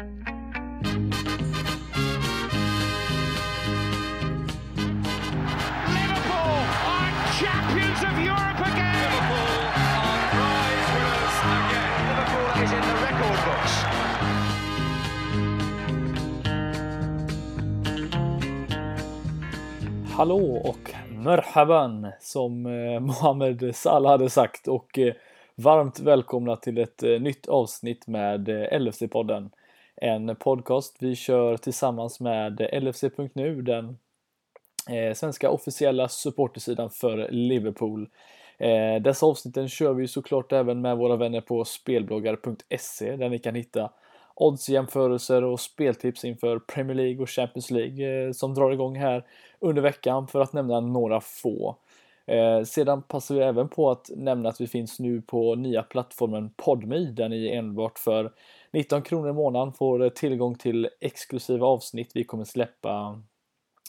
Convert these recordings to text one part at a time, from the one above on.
Liverpool are champions of Europe again. Liverpool are prize winners again. Liverpool is in the record books. Hallå och merhaban som Mohamed Mohammed Salah hade sagt och eh, varmt välkomna till ett eh, nytt avsnitt med LFC-podden. En podcast vi kör tillsammans med LFC.nu, den eh, svenska officiella supportersidan för Liverpool. Eh, dessa avsnitten kör vi såklart även med våra vänner på spelbloggar.se där ni kan hitta oddsjämförelser och speltips inför Premier League och Champions League eh, som drar igång här under veckan för att nämna några få. Eh, sedan passar vi även på att nämna att vi finns nu på nya plattformen Podme där ni enbart för 19 kronor i månaden får tillgång till exklusiva avsnitt vi kommer släppa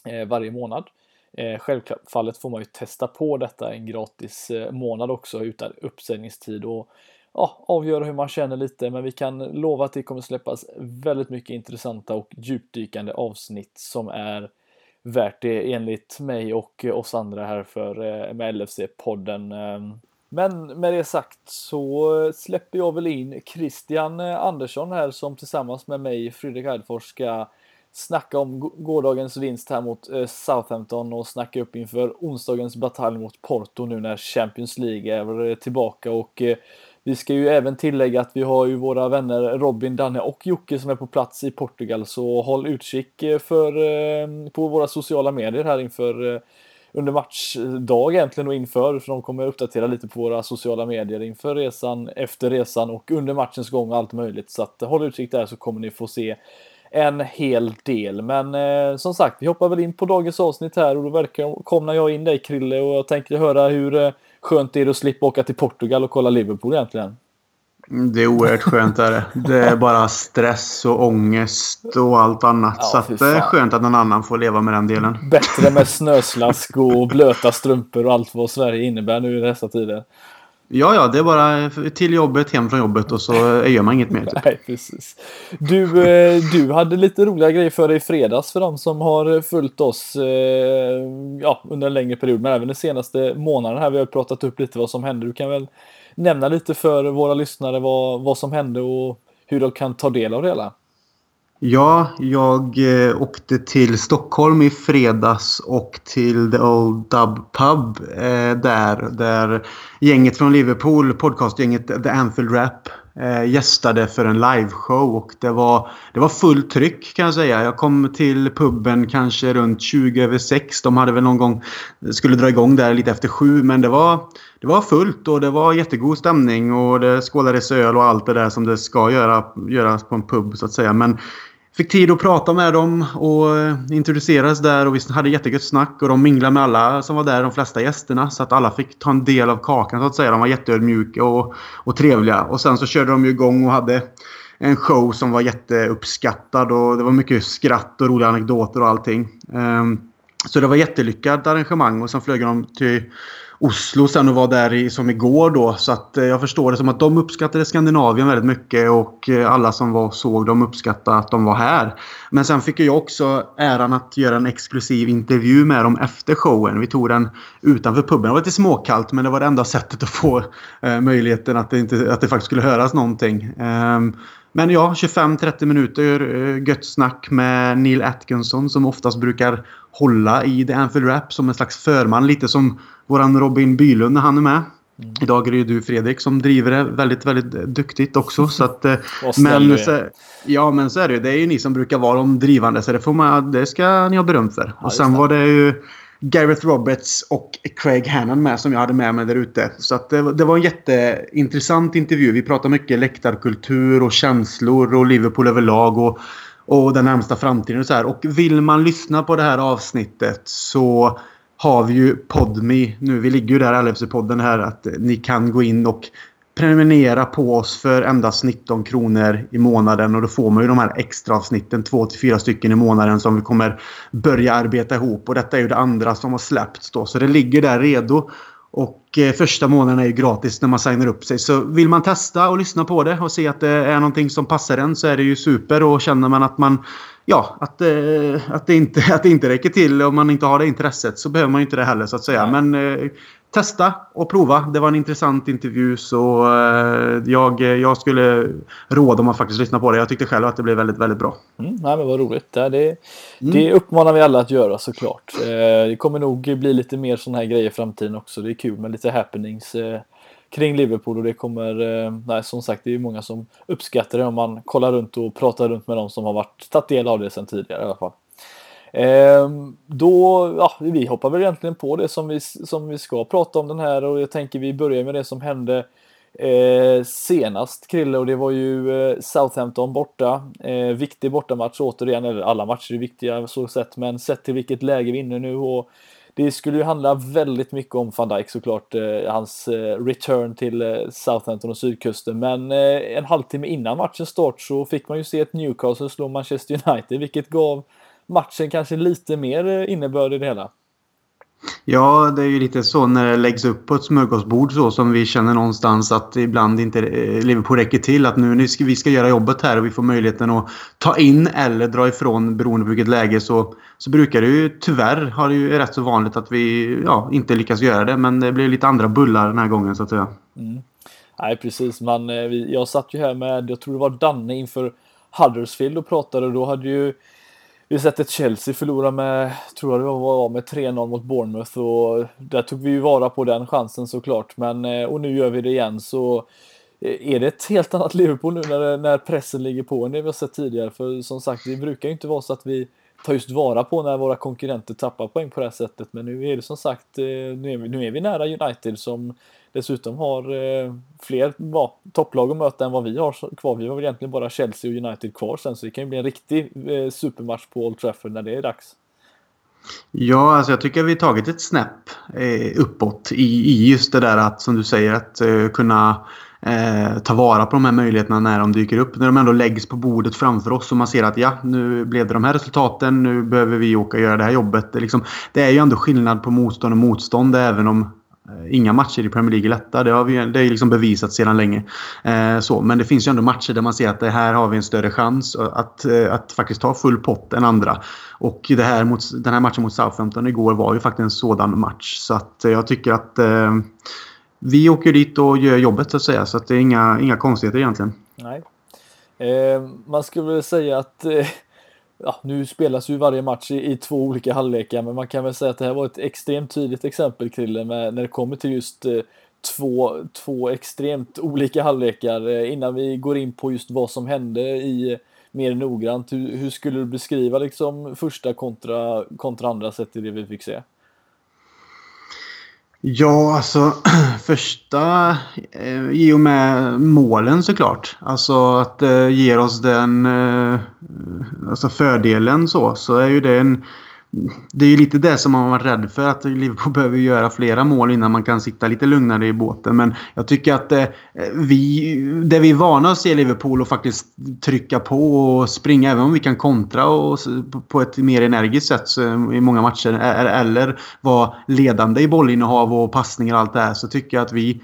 eh, varje månad. Eh, självfallet får man ju testa på detta en gratis eh, månad också utan uppsägningstid och ja, avgöra hur man känner lite men vi kan lova att det kommer släppas väldigt mycket intressanta och djupdykande avsnitt som är värt det enligt mig och oss andra här för eh, med LFC-podden. Ehm, men med det sagt så släpper jag väl in Christian eh, Andersson här som tillsammans med mig, Fredrik Eidfors, ska snacka om gårdagens vinst här mot eh, Southampton och snacka upp inför onsdagens batalj mot Porto nu när Champions League är tillbaka och vi ska ju även tillägga att vi har ju våra vänner Robin, Danne och Jocke som är på plats i Portugal så håll utkik eh, för, eh, på våra sociala medier här inför eh, under matchdag egentligen och inför för de kommer uppdatera lite på våra sociala medier inför resan, efter resan och under matchens gång och allt möjligt så att håll utkik där så kommer ni få se en hel del. Men eh, som sagt, vi hoppar väl in på dagens avsnitt här och då välkomnar jag in dig Krille och jag tänkte höra hur eh, skönt det är att slippa åka till Portugal och kolla Liverpool egentligen. Mm, Det är oerhört skönt. Är det. det är bara stress och ångest och allt annat. Ja, så att det är skönt att någon annan får leva med den delen. Bättre med snöslask och blöta strumpor och allt vad Sverige innebär nu i dessa tider. Ja, ja, det är bara till jobbet, hem från jobbet och så gör man inget mer. Typ. Nej, precis. Du, eh, du hade lite roliga grejer för dig i fredags för de som har följt oss eh, ja, under en längre period, men även den senaste månaden här. Vi har pratat upp lite vad som hände. Du kan väl nämna lite för våra lyssnare vad, vad som hände och hur de kan ta del av det hela. Ja, jag eh, åkte till Stockholm i fredags och till The Old Dub Pub eh, där, där gänget från Liverpool, podcastgänget The Anfield Rap, eh, gästade för en liveshow och det var, det var fullt tryck kan jag säga. Jag kom till puben kanske runt 20 över 6. De hade väl någon gång, skulle dra igång där lite efter sju men det var, det var fullt och det var jättegod stämning och det skålades öl och allt det där som det ska göra, göras på en pub så att säga. Men Fick tid att prata med dem och eh, introduceras där och vi hade jättegött snack och de minglade med alla som var där, de flesta gästerna. Så att alla fick ta en del av kakan så att säga. De var jätteödmjuka och, och trevliga. Och sen så körde de ju igång och hade en show som var jätteuppskattad och det var mycket skratt och roliga anekdoter och allting. Ehm, så det var jättelyckat arrangemang och sen flög de till Oslo sen och var där i, som igår då. Så att eh, jag förstår det som att de uppskattade Skandinavien väldigt mycket och eh, alla som var och såg dem uppskattade att de var här. Men sen fick jag också äran att göra en exklusiv intervju med dem efter showen. Vi tog den utanför puben. Det var lite småkallt men det var det enda sättet att få eh, möjligheten att det, inte, att det faktiskt skulle höras någonting. Ehm, men ja, 25-30 minuter eh, gött snack med Neil Atkinson som oftast brukar hålla i The Anfield Rap som en slags förman. Lite som våran Robin Bylund när han är med. Idag är det ju du Fredrik som driver det väldigt, väldigt duktigt också. Så att, eh, men, så, ja, men så är det ju. Det är ju ni som brukar vara de drivande. Så det, får man, det ska ni ha beröm för. Ja, och sen det. var det ju Gareth Roberts och Craig Hannon med som jag hade med mig där ute. Så att det, var- det var en jätteintressant intervju. Vi pratade mycket läktarkultur och känslor och Liverpool överlag. Och, och den närmsta framtiden och så här. Och vill man lyssna på det här avsnittet så har vi ju Podme. Nu. Vi ligger ju där LFC-podden här att eh, ni kan gå in och prenumerera på oss för endast 19 kronor i månaden. Och då får man ju de här extra avsnitten, två till fyra stycken i månaden som vi kommer börja arbeta ihop. Och detta är ju det andra som har släppts då. Så det ligger där redo. Och eh, första månaden är ju gratis när man signar upp sig. Så vill man testa och lyssna på det och se att det är någonting som passar en så är det ju super. Och känner man att man ja, att, eh, att, det inte, att det inte räcker till om man inte har det intresset så behöver man inte det heller så att säga. Men eh, testa och prova. Det var en intressant intervju så eh, jag, jag skulle råda om att faktiskt lyssna på det. Jag tyckte själv att det blev väldigt, väldigt bra. Mm, nej, men vad roligt. Det, det, mm. det uppmanar vi alla att göra såklart. Eh, det kommer nog bli lite mer sådana här grejer i framtiden också. Det är kul med lite happenings eh, kring Liverpool och det kommer, nej som sagt det är många som uppskattar det om man kollar runt och pratar runt med dem som har varit, tagit del av det sedan tidigare i alla fall. Ehm, då, ja, vi hoppar väl egentligen på det som vi, som vi ska prata om den här och jag tänker vi börjar med det som hände eh, senast Krille och det var ju eh, Southampton borta. Eh, viktig bortamatch återigen, eller alla matcher är viktiga så sett, men sett till vilket läge vi är inne nu och det skulle ju handla väldigt mycket om van Dijk såklart, eh, hans eh, return till eh, Southampton och sydkusten. Men eh, en halvtimme innan matchens start så fick man ju se ett Newcastle slå Manchester United, vilket gav matchen kanske lite mer eh, innebörd i det hela. Ja, det är ju lite så när det läggs upp på ett smörgåsbord så som vi känner någonstans att ibland inte eh, Liverpool räcker till. Att nu, nu ska vi ska göra jobbet här och vi får möjligheten att ta in eller dra ifrån beroende på vilket läge så, så brukar det ju tyvärr har det ju rätt så vanligt att vi ja, inte lyckas göra det. Men det blir lite andra bullar den här gången så att säga. Mm. Nej, precis. Man, eh, jag satt ju här med, jag tror det var Danne inför Huddersfield och pratade och då hade ju vi har sett ett Chelsea förlora med, tror jag det var, med 3-0 mot Bournemouth och där tog vi ju vara på den chansen såklart. Men, eh, och nu gör vi det igen så eh, är det ett helt annat Liverpool nu när, när pressen ligger på än det vi har sett tidigare. För som sagt, det brukar ju inte vara så att vi tar just vara på när våra konkurrenter tappar poäng på det här sättet. Men nu är det som sagt, eh, nu är vi, nu är vi nära United som dessutom har eh, fler ja, topplag att möta än vad vi har kvar. Vi har väl egentligen bara Chelsea och United kvar sen så det kan ju bli en riktig eh, supermatch på Old Trafford när det är dags. Ja, alltså jag tycker vi tagit ett snäpp eh, uppåt i, i just det där att som du säger att eh, kunna eh, ta vara på de här möjligheterna när de dyker upp. När de ändå läggs på bordet framför oss och man ser att ja, nu blev det de här resultaten. Nu behöver vi åka och göra det här jobbet. Det är, liksom, det är ju ändå skillnad på motstånd och motstånd även om Eh, inga matcher i Premier League är lätta. Det har vi, det är liksom bevisat sedan länge. Eh, så, men det finns ju ändå matcher där man ser att det här har vi en större chans att, eh, att faktiskt ta full pott än andra. Och det här mot, den här matchen mot Southampton igår var ju faktiskt en sådan match. Så att eh, jag tycker att eh, vi åker dit och gör jobbet så att säga. Så att det är inga, inga konstigheter egentligen. Nej. Eh, man skulle väl säga att eh, ja, nu spelas ju varje match i, i, två olika halvlekar, men man kan väl säga att det här var ett extremt tydligt exempel, Krille, med, när det kommer till just eh, två, två extremt olika halvlekar. Eh, innan vi går in på just vad som hände i mer noggrant, hur, hur skulle du beskriva liksom första kontra, kontra andra sett i det vi fick se? Ja, alltså första eh, i och med målen såklart. Alltså att det eh, ger oss den eh, alltså fördelen så. Så är ju det en det är ju lite det som man var rädd för. Att Liverpool behöver göra flera mål innan man kan sitta lite lugnare i båten. Men jag tycker att eh, vi, det vi är vana att se Liverpool och faktiskt trycka på och springa, även om vi kan kontra och, på ett mer energiskt sätt eh, i många matcher. Eh, eller vara ledande i bollinnehav och passningar och allt det här. Så tycker jag att vi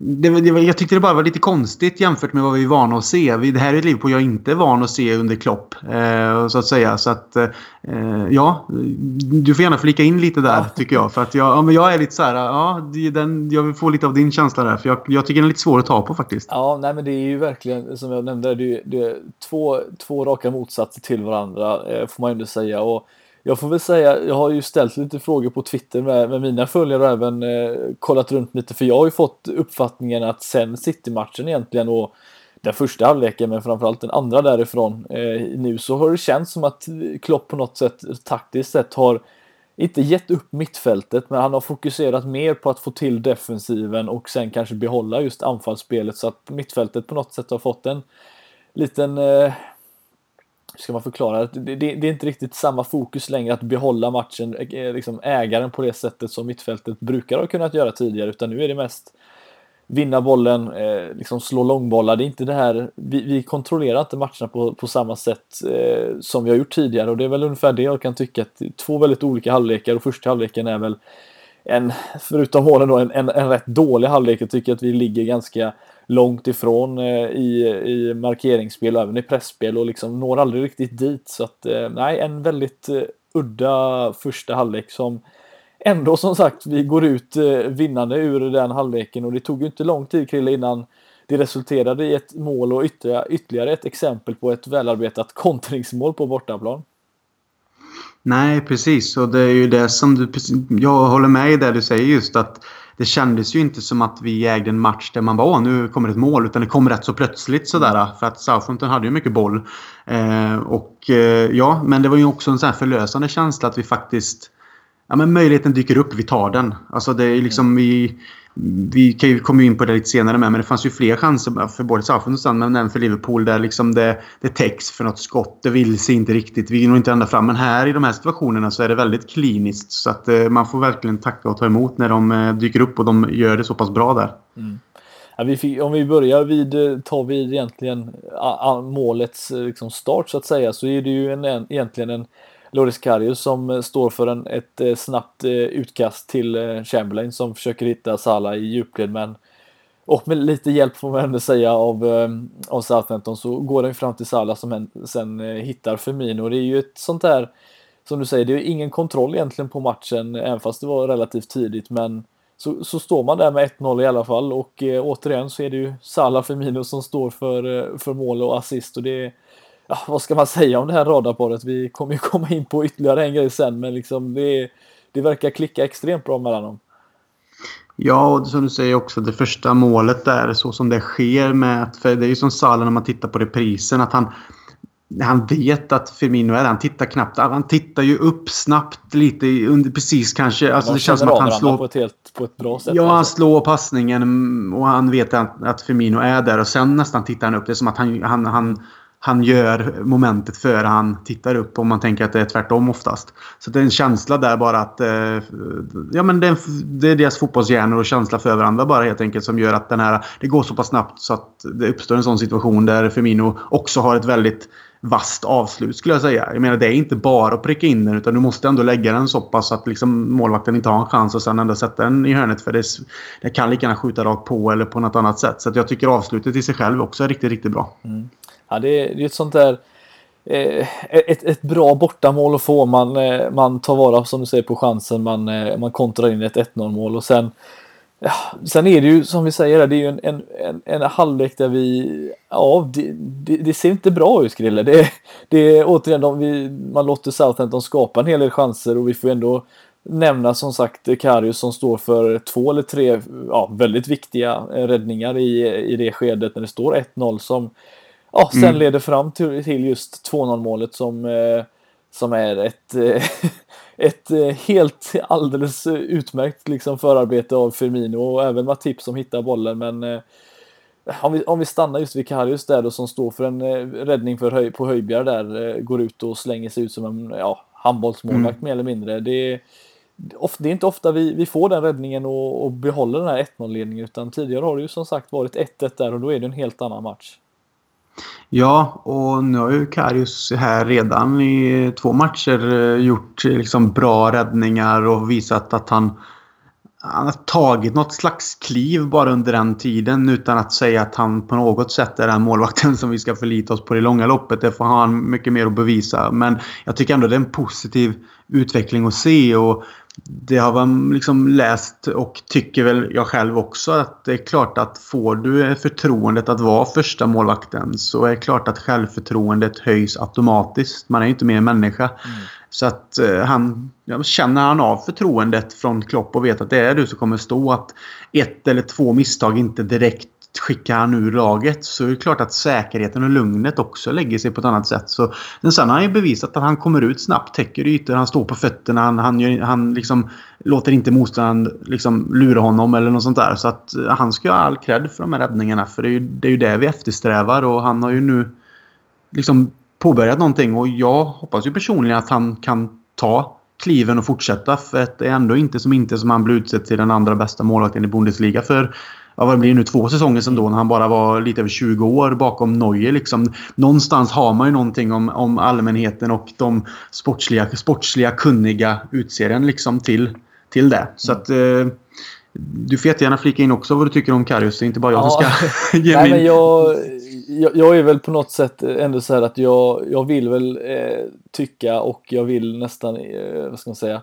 det, det, jag tyckte det bara var lite konstigt jämfört med vad vi är vana att se. Det här är ett Liverpool jag inte är van att se under Klopp. Eh, så att säga. Så att, eh, ja, du får gärna flika in lite där ja. tycker jag. För att jag, ja, men jag är lite så här, ja, den, jag vill få lite av din känsla där. För jag, jag tycker den är lite svår att ta på faktiskt. Ja, nej men det är ju verkligen som jag nämnde, det är, det är två, två raka motsatser till varandra eh, får man ju ändå säga. Och, jag får väl säga, jag har ju ställt lite frågor på Twitter med, med mina följare och även eh, kollat runt lite för jag har ju fått uppfattningen att sen City-matchen egentligen och den första halvleken men framförallt den andra därifrån eh, nu så har det känts som att Klopp på något sätt taktiskt sett har inte gett upp mittfältet men han har fokuserat mer på att få till defensiven och sen kanske behålla just anfallsspelet så att mittfältet på något sätt har fått en liten eh, ska man förklara det? Det, det, är inte riktigt samma fokus längre att behålla matchen, eh, eh, liksom ägaren på det sättet som mittfältet brukar ha kunnat göra tidigare, utan nu är det mest vinna bollen, eh, liksom slå långbollar. Det är inte det här, vi, vi kontrollerar inte matcherna på, på samma sätt eh, som vi har gjort tidigare och det är väl ungefär det jag kan tycka att två väldigt olika halvlekar och första halvleken är väl en, förutom målen då, en, en, en rätt dålig halvlek. Jag tycker att vi ligger ganska långt ifrån eh, i, i markeringsspel och även i pressspel och liksom når aldrig riktigt dit. Så att eh, nej, en väldigt eh, udda första halvlek som ändå som sagt vi går ut eh, vinnande ur den halvleken och det tog ju inte lång tid Krille innan det resulterade i ett mål och ytterligare, ytterligare ett exempel på ett välarbetat kontringsmål på bortaplan. Nej, precis. Och det är ju det som du... Jag håller med i det du säger just att det kändes ju inte som att vi ägde en match där man bara åh, nu kommer ett mål. Utan det kom rätt så plötsligt sådär. För att Southampton hade ju mycket boll. Eh, och eh, ja, men det var ju också en sån här förlösande känsla att vi faktiskt... Ja, men möjligheten dyker upp, vi tar den. Alltså det är liksom vi vi kan ju komma in på det lite senare med, men det fanns ju fler chanser för både Southampton men även för Liverpool där liksom det, det täcks för något skott. Det vill sig inte riktigt. Vi når inte ända fram. Men här i de här situationerna så är det väldigt kliniskt. Så att eh, man får verkligen tacka och ta emot när de eh, dyker upp och de gör det så pass bra där. Mm. Ja, vi fick, om vi börjar vid, eh, tar vi egentligen a, a, målets liksom start så att säga, så är det ju en, en, egentligen en Loris Karius som eh, står för en, ett eh, snabbt eh, utkast till Chamberlain som försöker hitta Salah i djupled men och med lite hjälp får man ändå säga av, av Southampton så går den fram till Salah som sen hittar Firmino. Det är ju ett sånt där, som du säger, det är ingen kontroll egentligen på matchen även fast det var relativt tidigt men så, så står man där med 1-0 i alla fall och eh, återigen så är det ju Salah Firmino som står för, för mål och assist och det ja, vad ska man säga om det här radarparet? Vi kommer ju komma in på ytterligare en grej sen, men liksom det, det verkar klicka extremt bra mellan dem. Ja, och som du säger också, det första målet där, så som det sker med... För det är ju som Salah när man tittar på reprisen, att han... Han vet att Firmino är där. Han tittar knappt. Han tittar ju upp snabbt lite under precis kanske. Alltså det känns som att han slår... På ett, helt, på ett bra sätt. Ja, han slår passningen och han vet att, att Firmino är där. Och sen nästan tittar han upp. Det är som att han, han, han han gör momentet före han tittar upp om man tänker att det är tvärtom oftast. Så det är en känsla där bara att eh, ja, men det, är, det är deras fotbollshjärnor och känsla för varandra bara helt enkelt som gör att den här, det går så pass snabbt så att det uppstår en sån situation där Firmino också har ett väldigt vasst avslut skulle jag säga. Jag menar det är inte bara att pricka in den utan du måste ändå lägga den så pass att liksom målvakten inte har en chans och sen ändå sätta den i hörnet för det, det kan lika gärna skjuta rakt på eller på något annat sätt. Så jag tycker avslutet i sig själv också är riktigt, riktigt bra. Mm. Ja, det, är, ju ett sånt där eh, ett, ett bra bortamål att få. Man, eh, man tar vara som du säger på chansen. Man, eh, man kontrar in ett 1-0 mål och sen ja, Sen är det ju som vi säger, det är ju en, en, en, en halvlek där vi, ja det, det, det, ser inte bra ut Grille. Det, det är återigen, de, vi, man låter Southampton skapa en hel del chanser och vi får ändå nämna som sagt Karius som står för två eller tre ja, väldigt viktiga räddningar i, i det skedet när det står 1-0 som ja, sen mm. leder fram till, till just 2-0 målet som, eh, som är ett, eh, ett eh, helt alldeles utmärkt liksom förarbete av Firmino och även Matip som hittar bollen. Men eh, om, vi, om vi stannar just vid Karius där då som står för en eh, räddning för höj, på Höjbjerg där, eh, går ut och slänger sig ut som en ja, handbollsmålvakt mm. mer eller mindre. Det, det är inte ofta vi, vi får den räddningen och, och behåller den här 1-0-ledningen utan tidigare har det ju som sagt varit 1-1 där och då är det en helt annan match. Ja, och nu har ju Karius här redan i två matcher eh, gjort eh, liksom bra räddningar och visat att han, han har tagit något slags kliv bara under den tiden utan att säga att han på något sätt är den målvakten som vi ska förlita oss på i långa loppet. Det får han mycket mer att bevisa. Men jag tycker ändå det är en positiv utveckling att se. och det har man liksom läst och tycker väl jag själv också att det är klart att får du förtroendet att vara första målvakten så är det klart att självförtroendet höjs automatiskt. Man är ju inte mer människa. Mm. Så att eh, han, känner han av förtroendet från Klopp och vet att det är du som kommer stå att ett eller två misstag inte direkt skickar han ur laget så är det klart att säkerheten och lugnet också lägger sig på ett annat sätt. Så, men sen har han ju bevisat att han kommer ut snabbt, täcker ytor, han står på fötterna, han, han, gör, han liksom låter inte motståndaren liksom lura honom eller något sånt där. Så att eh, han ska ha all cred för de här räddningarna. För det är, ju, det är ju det vi eftersträvar och han har ju nu liksom påbörjat någonting och jag hoppas ju personligen att han kan ta kliven och fortsätta. För det är ändå inte som inte som han blir utsedd till den andra bästa målvakten i Bundesliga för ja, vad blir nu, två säsonger sedan då när han bara var lite över 20 år bakom Neuer. Liksom. Någonstans har man ju någonting om, om allmänheten och de sportsliga, sportsliga kunniga utser en liksom till, till det. Så att... Eh, du får jättegärna flika in också vad du tycker om Karius. Det är inte bara jag ja. som ska ge Nej, min... men jag, jag, jag, är väl på något sätt ändå så här att jag, jag vill väl eh, tycka och jag vill nästan, eh, vad ska man säga,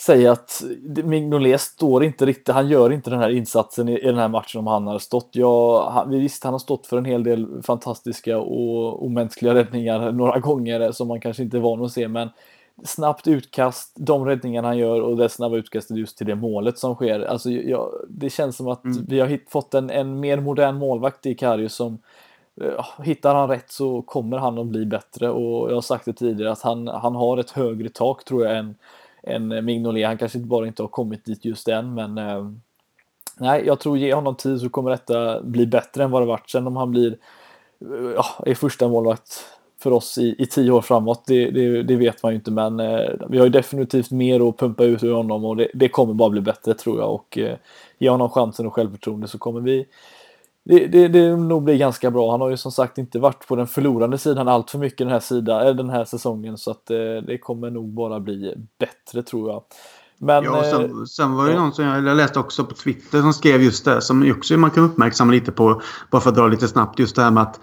säga att Mignolet står inte riktigt, han gör inte den här insatsen i, i den här matchen om han hade stått. Ja, han, visst, han har stått för en hel del fantastiska och omänskliga räddningar några gånger som man kanske inte är van att se, men snabbt utkast, de räddningarna han gör och det snabba utkastet just till det målet som sker. Alltså, ja, det känns som att mm. vi har hit, fått en, en mer modern målvakt i Karius som hittar han rätt så kommer han att bli bättre och jag har sagt det tidigare att han, han har ett högre tak tror jag än, än Mignolet. Han kanske inte bara inte har kommit dit just än men eh, nej, jag tror ge honom tid så kommer detta bli bättre än vad det varit. Sen om han blir eh, Ja, är första målvakt för oss i, i tio år framåt, det, det, det vet man ju inte men eh, vi har ju definitivt mer att pumpa ut ur honom och det, det kommer bara bli bättre tror jag och eh, ge honom chansen och självförtroende så kommer vi det, det, det nog bli ganska bra. Han har ju som sagt inte varit på den förlorande sidan allt för mycket den här, sida, den här säsongen så att eh, det kommer nog bara bli bättre tror jag. Men, ja, sen, eh, sen, var det ja. någon som jag, läste också på Twitter som skrev just det som också man kan uppmärksamma lite på. Bara för att dra lite snabbt just det här med att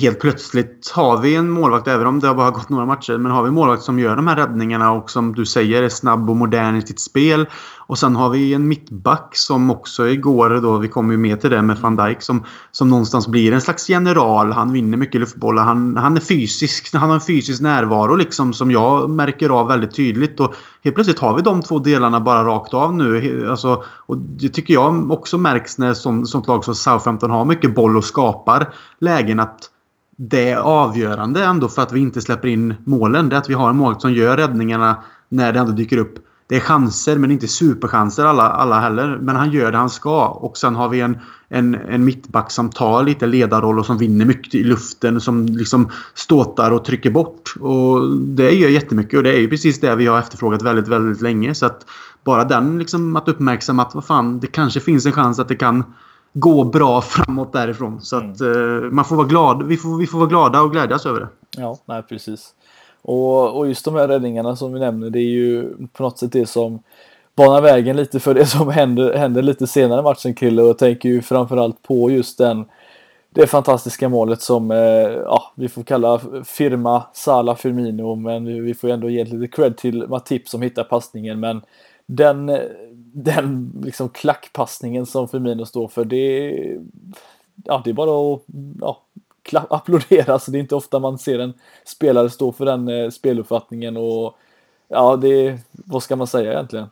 helt plötsligt har vi en målvakt, även om det har bara gått några matcher, men har vi en målvakt som gör de här räddningarna och som du säger är snabb och modern i sitt spel. Och sen har vi en mittback som också igår då, vi kommer ju med till det med van Dijk som, som någonstans blir en slags general. Han vinner mycket luftbollar. Han, han är fysisk, han har en fysisk närvaro liksom som jag märker av väldigt tydligt. Och helt plötsligt har vi de två delarna bara rakt av nu. Alltså, och det tycker jag också märks när sånt, sånt lag som Southampton har mycket boll och skapar lägen att det är avgörande ändå för att vi inte släpper in målen. Det är att vi har en målvakt som gör räddningarna när det ändå dyker upp. Det är chanser men inte superchanser alla, alla heller. Men han gör det han ska. Och sen har vi en, en, en mittback som tar lite ledarroll och som vinner mycket i luften. Som liksom ståtar och trycker bort. Och det gör jättemycket och det är ju precis det vi har efterfrågat väldigt, väldigt länge. Så att bara den liksom att uppmärksamma att vad fan, det kanske finns en chans att det kan gå bra framåt därifrån. Så att mm. man får vara glad. Vi får, vi får vara glada och glädjas över det. Ja, nej precis. Och, och just de här räddningarna som vi nämner, det är ju på något sätt det som banar vägen lite för det som händer, händer lite senare i matchen Krille och jag tänker ju framförallt på just den det fantastiska målet som eh, ja, vi får kalla firma Sala Firmino men vi får ändå ge lite cred till Matip som hittar passningen. Men den, den liksom klackpassningen som Firmino står för det, ja, det är bara att ja, applådera. Så det är inte ofta man ser en spelare stå för den eh, speluppfattningen och ja, det, vad ska man säga egentligen?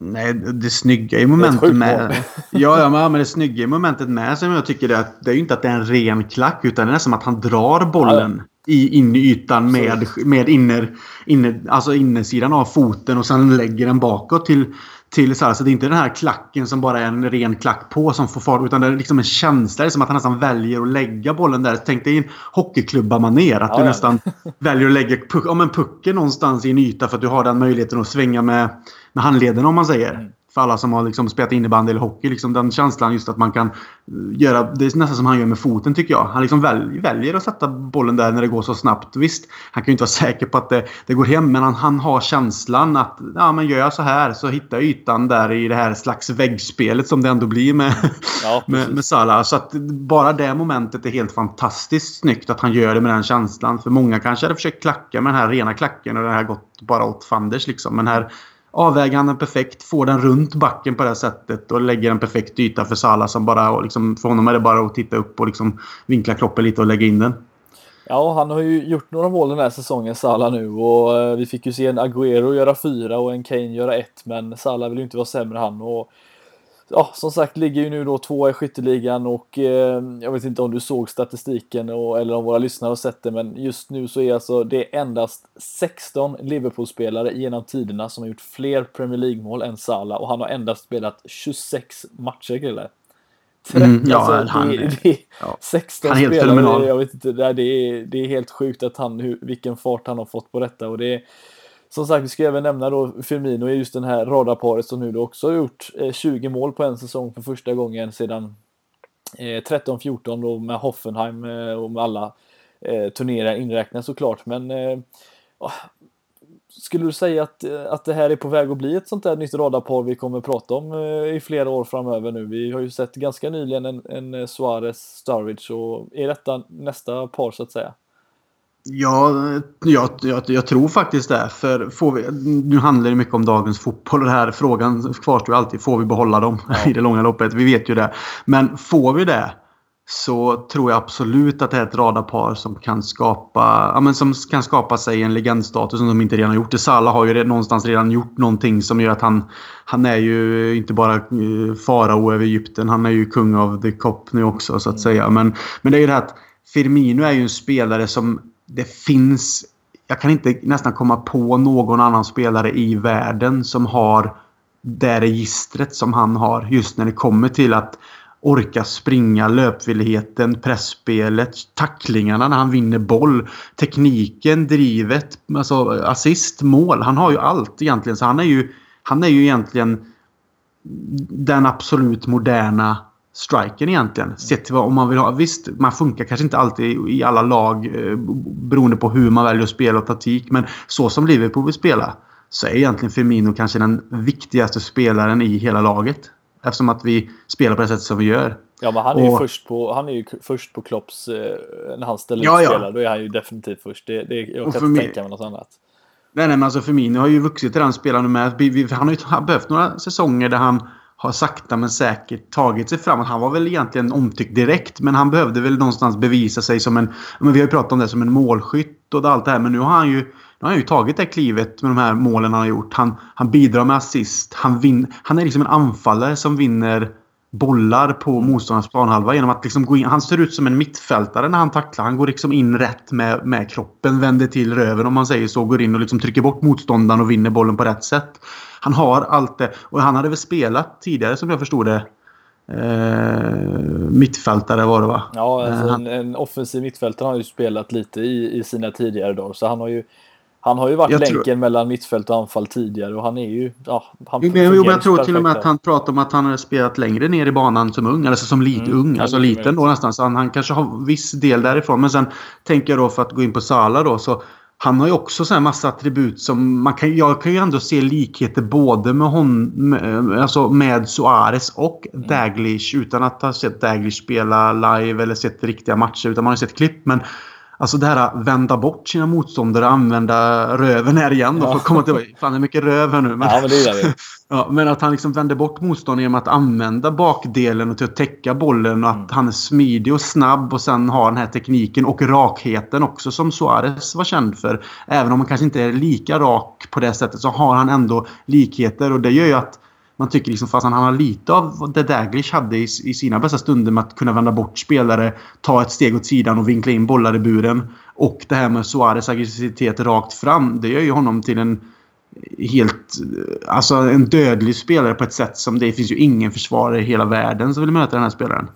Nej, det snygga i momentet med... Ja, ja, men det snygga i momentet med som jag tycker är att det är ju inte att det är en ren klack utan det är som att han drar bollen ja. i, in i ytan med, med inner, inner, alltså innersidan av foten och sen lägger den bakåt till till så här, så det är inte den här klacken som bara är en ren klack på som får fart. Utan det är liksom en känsla. Det är som att han nästan väljer att lägga bollen där. Tänk dig en hockeyklubba-manér. Att ja, du ja. nästan väljer att lägga puck, om en pucken någonstans i en yta för att du har den möjligheten att svänga med, med handleden om man säger. Mm för alla som har liksom spelat innebandy eller hockey. Liksom den känslan just att man kan eh, göra... Det är nästan som han gör med foten tycker jag. Han liksom väl, väljer att sätta bollen där när det går så snabbt. Visst, han kan ju inte vara säker på att det, det går hem. Men han, han, har känslan att ja, men gör jag så här så hittar jag ytan där i det här slags väggspelet som det ändå blir med, ja, med, med Salah. Så att bara det momentet är helt fantastiskt snyggt att han gör det med den känslan. För många kanske hade försökt klacka med den här rena klacken och det här gått bara åt fanders liksom. Men här avväger han den perfekt, får den runt backen på det här sättet och lägger en perfekt yta för Salah som bara... Liksom, för honom är det bara att titta upp och liksom vinkla kroppen lite och lägga in den. Ja, han har ju gjort några mål den här säsongen, Salah nu. Och eh, vi fick ju se en Agüero göra fyra och en Kane göra ett. Men Salah vill ju inte vara sämre han. Och ja, som sagt ligger ju nu då två i skytteligan och eh, jag vet inte om du såg statistiken och, eller om våra lyssnare har sett det, men just nu så är alltså det endast 16 Liverpool-spelare genom tiderna som har gjort fler Premier League-mål än Salah och han har endast spelat 26 matcher. 30, mm, ja, alltså, han, det, det, ja, 16 han är helt spelare, fenomenal. jag vet inte, det är, det är helt sjukt att han, hur, vilken fart han har fått på detta och det är som sagt, vi ska även nämna då Firmino i just den här radarparet som nu då också har gjort eh, 20 mål på en säsong för första gången sedan eh, 13-14 då med Hoffenheim eh, och med alla turneringar inräknat såklart. Men ah, skulle du säga att, att det här är på väg att bli ett sånt där nytt radarpar vi kommer prata om i flera år framöver nu? Vi har ju sett ganska nyligen en, en Suarez Sturridge och är detta nästa par så att säga? Ja, jag, jag, jag, tror faktiskt det. För får vi, nu handlar det mycket om dagens fotboll. Den här frågan kvarstår alltid. Får vi behålla dem ja. i det långa loppet? Vi vet ju det. Men får vi det så tror jag absolut att det är ett radarpar som kan skapa, ja, men som kan skapa sig en legendstatus som de inte redan har gjort. Salah har ju någonstans redan gjort någonting som gör att han, han är ju inte bara eh, farao över Egypten. Han är ju kung av the cop nu också så att säga. Men, men det är ju det här att Firmino är ju en spelare som det finns... Jag kan inte nästan komma på någon annan spelare i världen som har det registret som han har just när det kommer till att orka springa, löpvilligheten, pressspelet, tacklingarna när han vinner boll, tekniken, drivet, alltså assist, mål. Han har ju allt egentligen. Så han är ju, han är ju egentligen den absolut moderna striken egentligen. Sett till vad om man vill ha. Visst, man funkar kanske inte alltid i alla lag eh, beroende på hur man väljer att spela och taktik. Men så som Liverpool vill spela så är egentligen Firmino kanske den viktigaste spelaren i hela laget. Eftersom att vi spelar på det sättet som vi gör. Ja, men han är, och, ju, först på, han är ju först på Klopps eh, när han ställer ja, ut spelare. Då är han ju definitivt först. Det, det, jag kan inte tänka mig något annat. Nej, nej, men alltså Firmino har ju vuxit till den spelaren med. Han har ju behövt några säsonger där han har sakta men säkert tagit sig framåt. Han var väl egentligen omtyckt direkt, men han behövde väl någonstans bevisa sig som en... Men vi har ju pratat om det som en målskytt och allt det här, men nu har han ju, nu har han ju tagit det klivet med de här målen han har gjort. Han, han bidrar med assist. Han, vin, han är liksom en anfallare som vinner bollar på motståndarnas planhalva genom att liksom gå in. Han ser ut som en mittfältare när han tacklar. Han går liksom in rätt med, med kroppen, vänder till röven om man säger så. Går in och liksom trycker bort motståndaren och vinner bollen på rätt sätt. Han har allt det. Och han hade väl spelat tidigare som jag förstod det. Eh, mittfältare var det va? Ja, alltså eh, en, en, offensiv mittfältare har ju spelat lite i, i sina tidigare dagar. Så han har ju han har ju varit jag länken tror... mellan mittfält och anfall tidigare och han är ju... Ja, han jo, men, jag tror till och med att han pratar om att han har spelat längre ner i banan som ung. Alltså som lite mm, ung. Alltså liten då nästan. Så han, han kanske har viss del därifrån. Men sen tänker jag då för att gå in på Sala då. Så han har ju också så här massa attribut som man kan... Jag kan ju ändå se likheter både med hon, med, alltså med Suarez och mm. Daglish utan att ha sett Daglish spela live eller sett riktiga matcher. Utan man har sett klipp. Men Alltså det här att vända bort sina motståndare och använda röven här igen. Då, ja. för att komma till, fan det är mycket röv här nu. Men, ja, men, det är ja, men att han liksom vänder bort motståndaren genom att använda bakdelen och till att täcka bollen. Och att mm. han är smidig och snabb och sen har den här tekniken och rakheten också som Suarez var känd för. Även om han kanske inte är lika rak på det sättet så har han ändå likheter. Och det gör ju att man tycker liksom fast han har lite av det Daglish hade i, i, sina bästa stunder med att kunna vända bort spelare, ta ett steg åt sidan och vinkla in bollar i buren. Och det här med Suarez aggressivitet rakt fram. Det gör ju honom till en helt... Alltså en dödlig spelare på ett sätt som det finns ju ingen försvarare i hela världen som vill möta den här spelaren.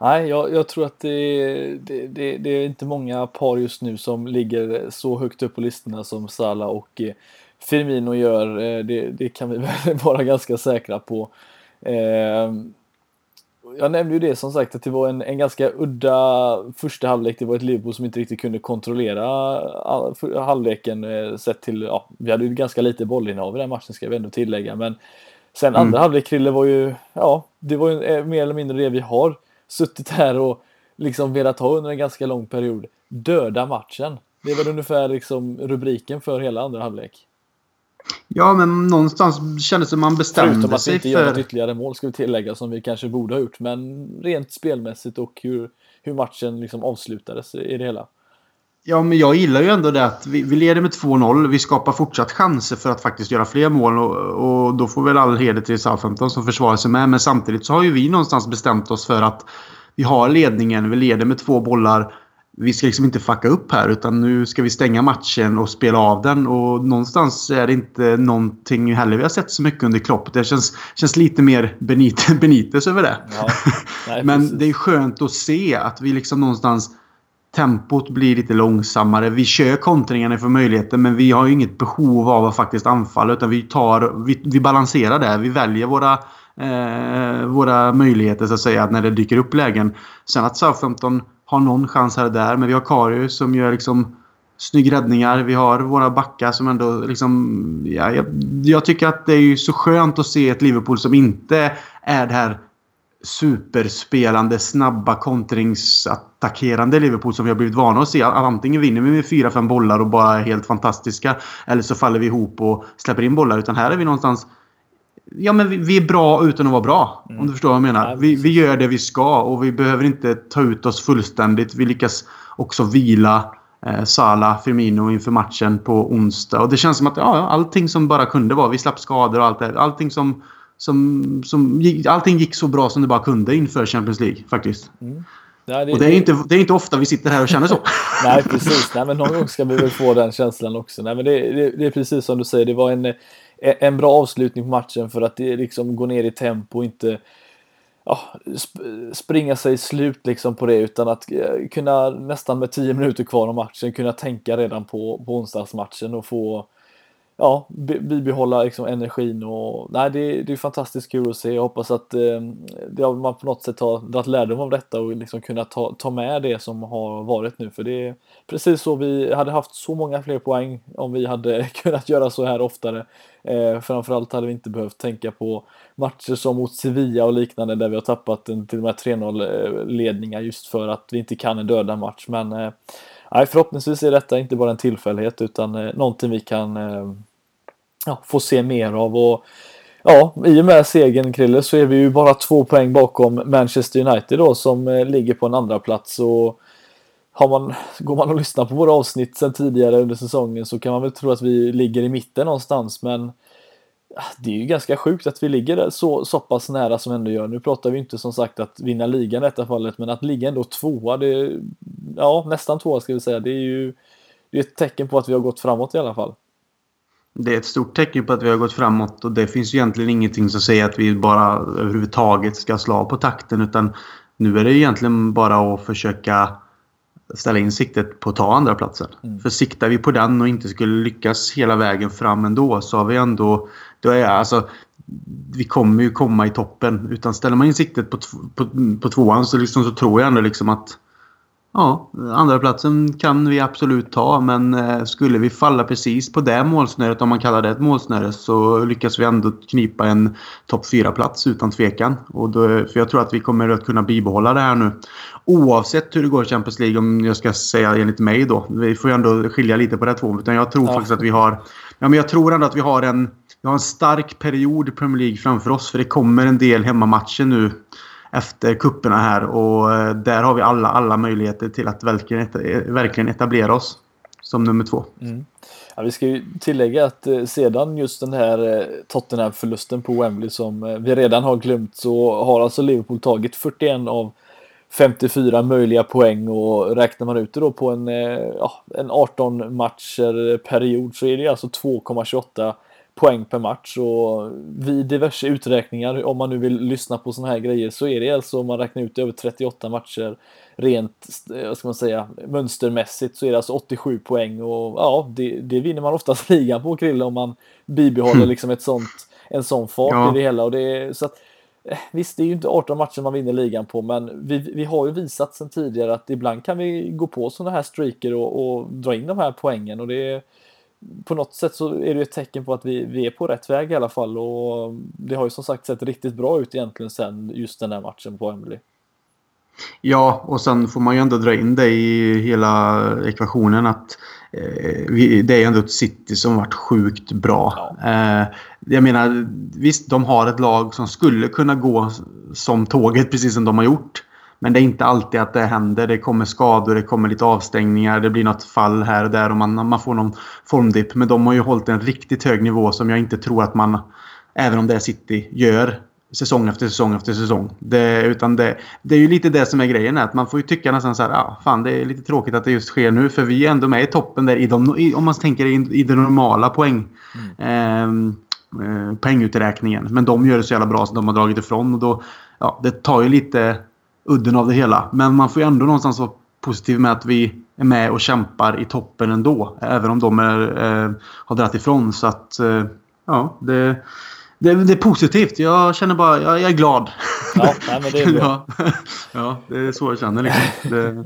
Nej, jag, jag tror att det, det, det, det, är inte många par just nu som ligger så högt upp på listorna som Salah och eh, Firmino gör, eh, det, det kan vi väl vara ganska säkra på. Ehm, jag nämnde ju det som sagt att det var en, en ganska udda första halvlek. Det var ett Liverpool som inte riktigt kunde kontrollera halvleken eh, sett till, ja, vi hade ju ganska lite bollinnehav i den matchen ska vi ändå tillägga. Men sen mm. andra halvlek Krille var ju, ja, det var ju eh, mer eller mindre det vi har suttit här och liksom velat ha under en ganska lång period. Döda matchen. Det är väl ungefär liksom rubriken för hela andra halvlek. Ja, men någonstans kändes det som man bestämde sig för... Förutom att vi inte gör något ytterligare mål ska vi tillägga som vi kanske borde ha gjort. Men rent spelmässigt och hur, hur matchen liksom avslutades i det hela. Ja, men jag gillar ju ändå det att vi, vi leder med 2-0. Vi skapar fortsatt chanser för att faktiskt göra fler mål. Och, och då får väl all heder till Southampton som försvarar sig med. Men samtidigt så har ju vi någonstans bestämt oss för att vi har ledningen. Vi leder med två bollar vi ska liksom inte fucka upp här utan nu ska vi stänga matchen och spela av den. Och någonstans är det inte någonting heller vi har sett så mycket under Klopp. Det känns, känns lite mer Benit Benites över det. Ja, nej, Men det är skönt att se att vi liksom någonstans tempot blir lite långsammare. Vi kör kontringarna för möjligheten men vi har ju inget behov av att faktiskt anfalla utan vi tar, vi, vi balanserar där. Vi väljer våra eh, våra möjligheter så att säga när det dyker upp lägen. Sen att Southampton har någon chans här och där. Men vi har Karius som gör liksom snygg räddningar. Vi har våra backar som ändå liksom... Ja, jag, jag tycker att det är så skönt att se ett Liverpool som inte är det här superspelande, snabba kontringsattackerande Liverpool som vi har blivit vana att se. Antingen vinner vi med 4-5 bollar och bara är helt fantastiska. Eller så faller vi ihop och släpper in bollar. Utan här är vi någonstans... Ja, men vi, vi är bra utan att vara bra. Mm. Om du förstår vad jag menar. Vi, vi gör det vi ska och vi behöver inte ta ut oss fullständigt. Vi lyckas också vila eh, Salah, Firmino inför matchen på onsdag. Och det känns som att ja, allting som bara kunde vara. Vi slapp skador och allt det Allting som som, som allting gick så bra som det bara kunde inför Champions League faktiskt. Mm. Ja, det, och det är, inte, det är inte ofta vi sitter här och känner så. Nej, precis. Nej, men någon gång ska vi väl få den känslan också. Nej, men det, det, det, är precis som du säger. Det var en, en bra avslutning på matchen för att det liksom går ner i tempo och inte ja, springa sig slut liksom på det utan att eh, kunna nästan med tio minuter kvar av matchen kunna tänka redan på, på onsdagsmatchen och få ja, bibehålla liksom energin och nej, det, det är fantastiskt kul att se. Jag hoppas att eh, man på något sätt har dragit lärdom av detta och liksom kunnat ta, ta med det som har varit nu. För det är precis så vi hade haft så många fler poäng om vi hade kunnat göra så här oftare. Eh, framförallt hade vi inte behövt tänka på matcher som mot Sevilla och liknande där vi har tappat en, till och med 3-0 eh, ledningar just för att vi inte kan en döda match. Men eh, nej, förhoppningsvis är detta inte bara en tillfällighet utan eh, någonting vi kan eh, ja, få se mer av. Och, ja, I och med segern Krille så är vi ju bara två poäng bakom Manchester United då som eh, ligger på en andra plats och har man, går man och lyssnar på våra avsnitt sedan tidigare under säsongen så kan man väl tro att vi ligger i mitten någonstans men det är ju ganska sjukt att vi ligger så, så pass nära som vi ändå gör. Nu pratar vi inte som sagt att vinna ligan i detta fallet men att ligga ändå tvåa, det, ja nästan tvåa ska vi säga, det är ju det är ett tecken på att vi har gått framåt i alla fall. Det är ett stort tecken på att vi har gått framåt och det finns ju egentligen ingenting som säger att vi bara överhuvudtaget ska slå på takten utan nu är det egentligen bara att försöka ställa in siktet på att ta andra platsen. Mm. För siktar vi på den och inte skulle lyckas hela vägen fram ändå så har vi ändå... Då är alltså, vi kommer ju komma i toppen. Utan ställer man in siktet på, på, på tvåan så, liksom, så tror jag ändå liksom att Ja, andra platsen kan vi absolut ta men eh, skulle vi falla precis på det målsnöret, om man kallar det ett målsnöre, så lyckas vi ändå knipa en topp 4-plats utan tvekan. Och då, för jag tror att vi kommer att kunna bibehålla det här nu. Oavsett hur det går i Champions League, om jag ska säga enligt mig då. Vi får ju ändå skilja lite på det två. Utan jag tror ja. faktiskt att vi har... Ja, men jag tror ändå att vi har en, vi har en stark period i Premier League framför oss. För det kommer en del hemmamatcher nu efter kupperna här och eh, där har vi alla, alla möjligheter till att verkligen, eh, verkligen etablera oss som nummer två. Mm. Ja, vi ska ju tillägga att eh, sedan just den här Tottenham-förlusten på Wembley som vi redan har glömt så har alltså Liverpool tagit 41 av 54 möjliga poäng och räknar man ut det då på en, ja, en 18 matcher period så är det alltså 2,28 poäng per match och vid diverse uträkningar, om man nu vill lyssna på sådana här grejer, så är det alltså om man räknar ut över 38 matcher rent, vad ska man säga, mönstermässigt så är det alltså 87 poäng och ja, det, det vinner man oftast ligan på Krille om man bibehåller liksom ett sånt, en sån fart ja. i det hela och det så att eh, Visst, det är ju inte 18 matcher man vinner ligan på, men vi, vi har ju visat sedan tidigare att ibland kan vi gå på sådana här streaker och, och dra in de här poängen och det på något sätt så är det ett tecken på att vi, vi är på rätt väg i alla fall och det har ju som sagt sett riktigt bra ut egentligen sen just den här matchen på Wembley. Ja, och sen får man ju ändå dra in det i hela ekvationen att eh, vi, det är ändå ett City som varit sjukt bra. Ja. Eh, jag menar, visst de har ett lag som skulle kunna gå som tåget precis som de har gjort. Men det är inte alltid att det händer. Det kommer skador, det kommer lite avstängningar, det blir något fall här och där och man, man får någon formdipp. Men de har ju hållit en riktigt hög nivå som jag inte tror att man, även om det är City, gör säsong efter säsong efter säsong. Det, utan det, det är ju lite det som är grejen. Att man får ju tycka nästan så här, ah, fan det är lite tråkigt att det just sker nu. För vi är ändå med i toppen där, i de, i, om man tänker i, i den normala poäng. Mm. Ehm, eh, poänguträkningen. Men de gör det så jävla bra så de har dragit ifrån. Och då, ja, det tar ju lite udden av det hela. Men man får ju ändå någonstans vara positiv med att vi är med och kämpar i toppen ändå. Även om de är, eh, har dragit ifrån. Så att, eh, ja, det, det, det, är positivt. Jag känner bara, jag, jag är glad. Ja, nej, men det är bra. ja, ja, det är så jag känner liksom. Det...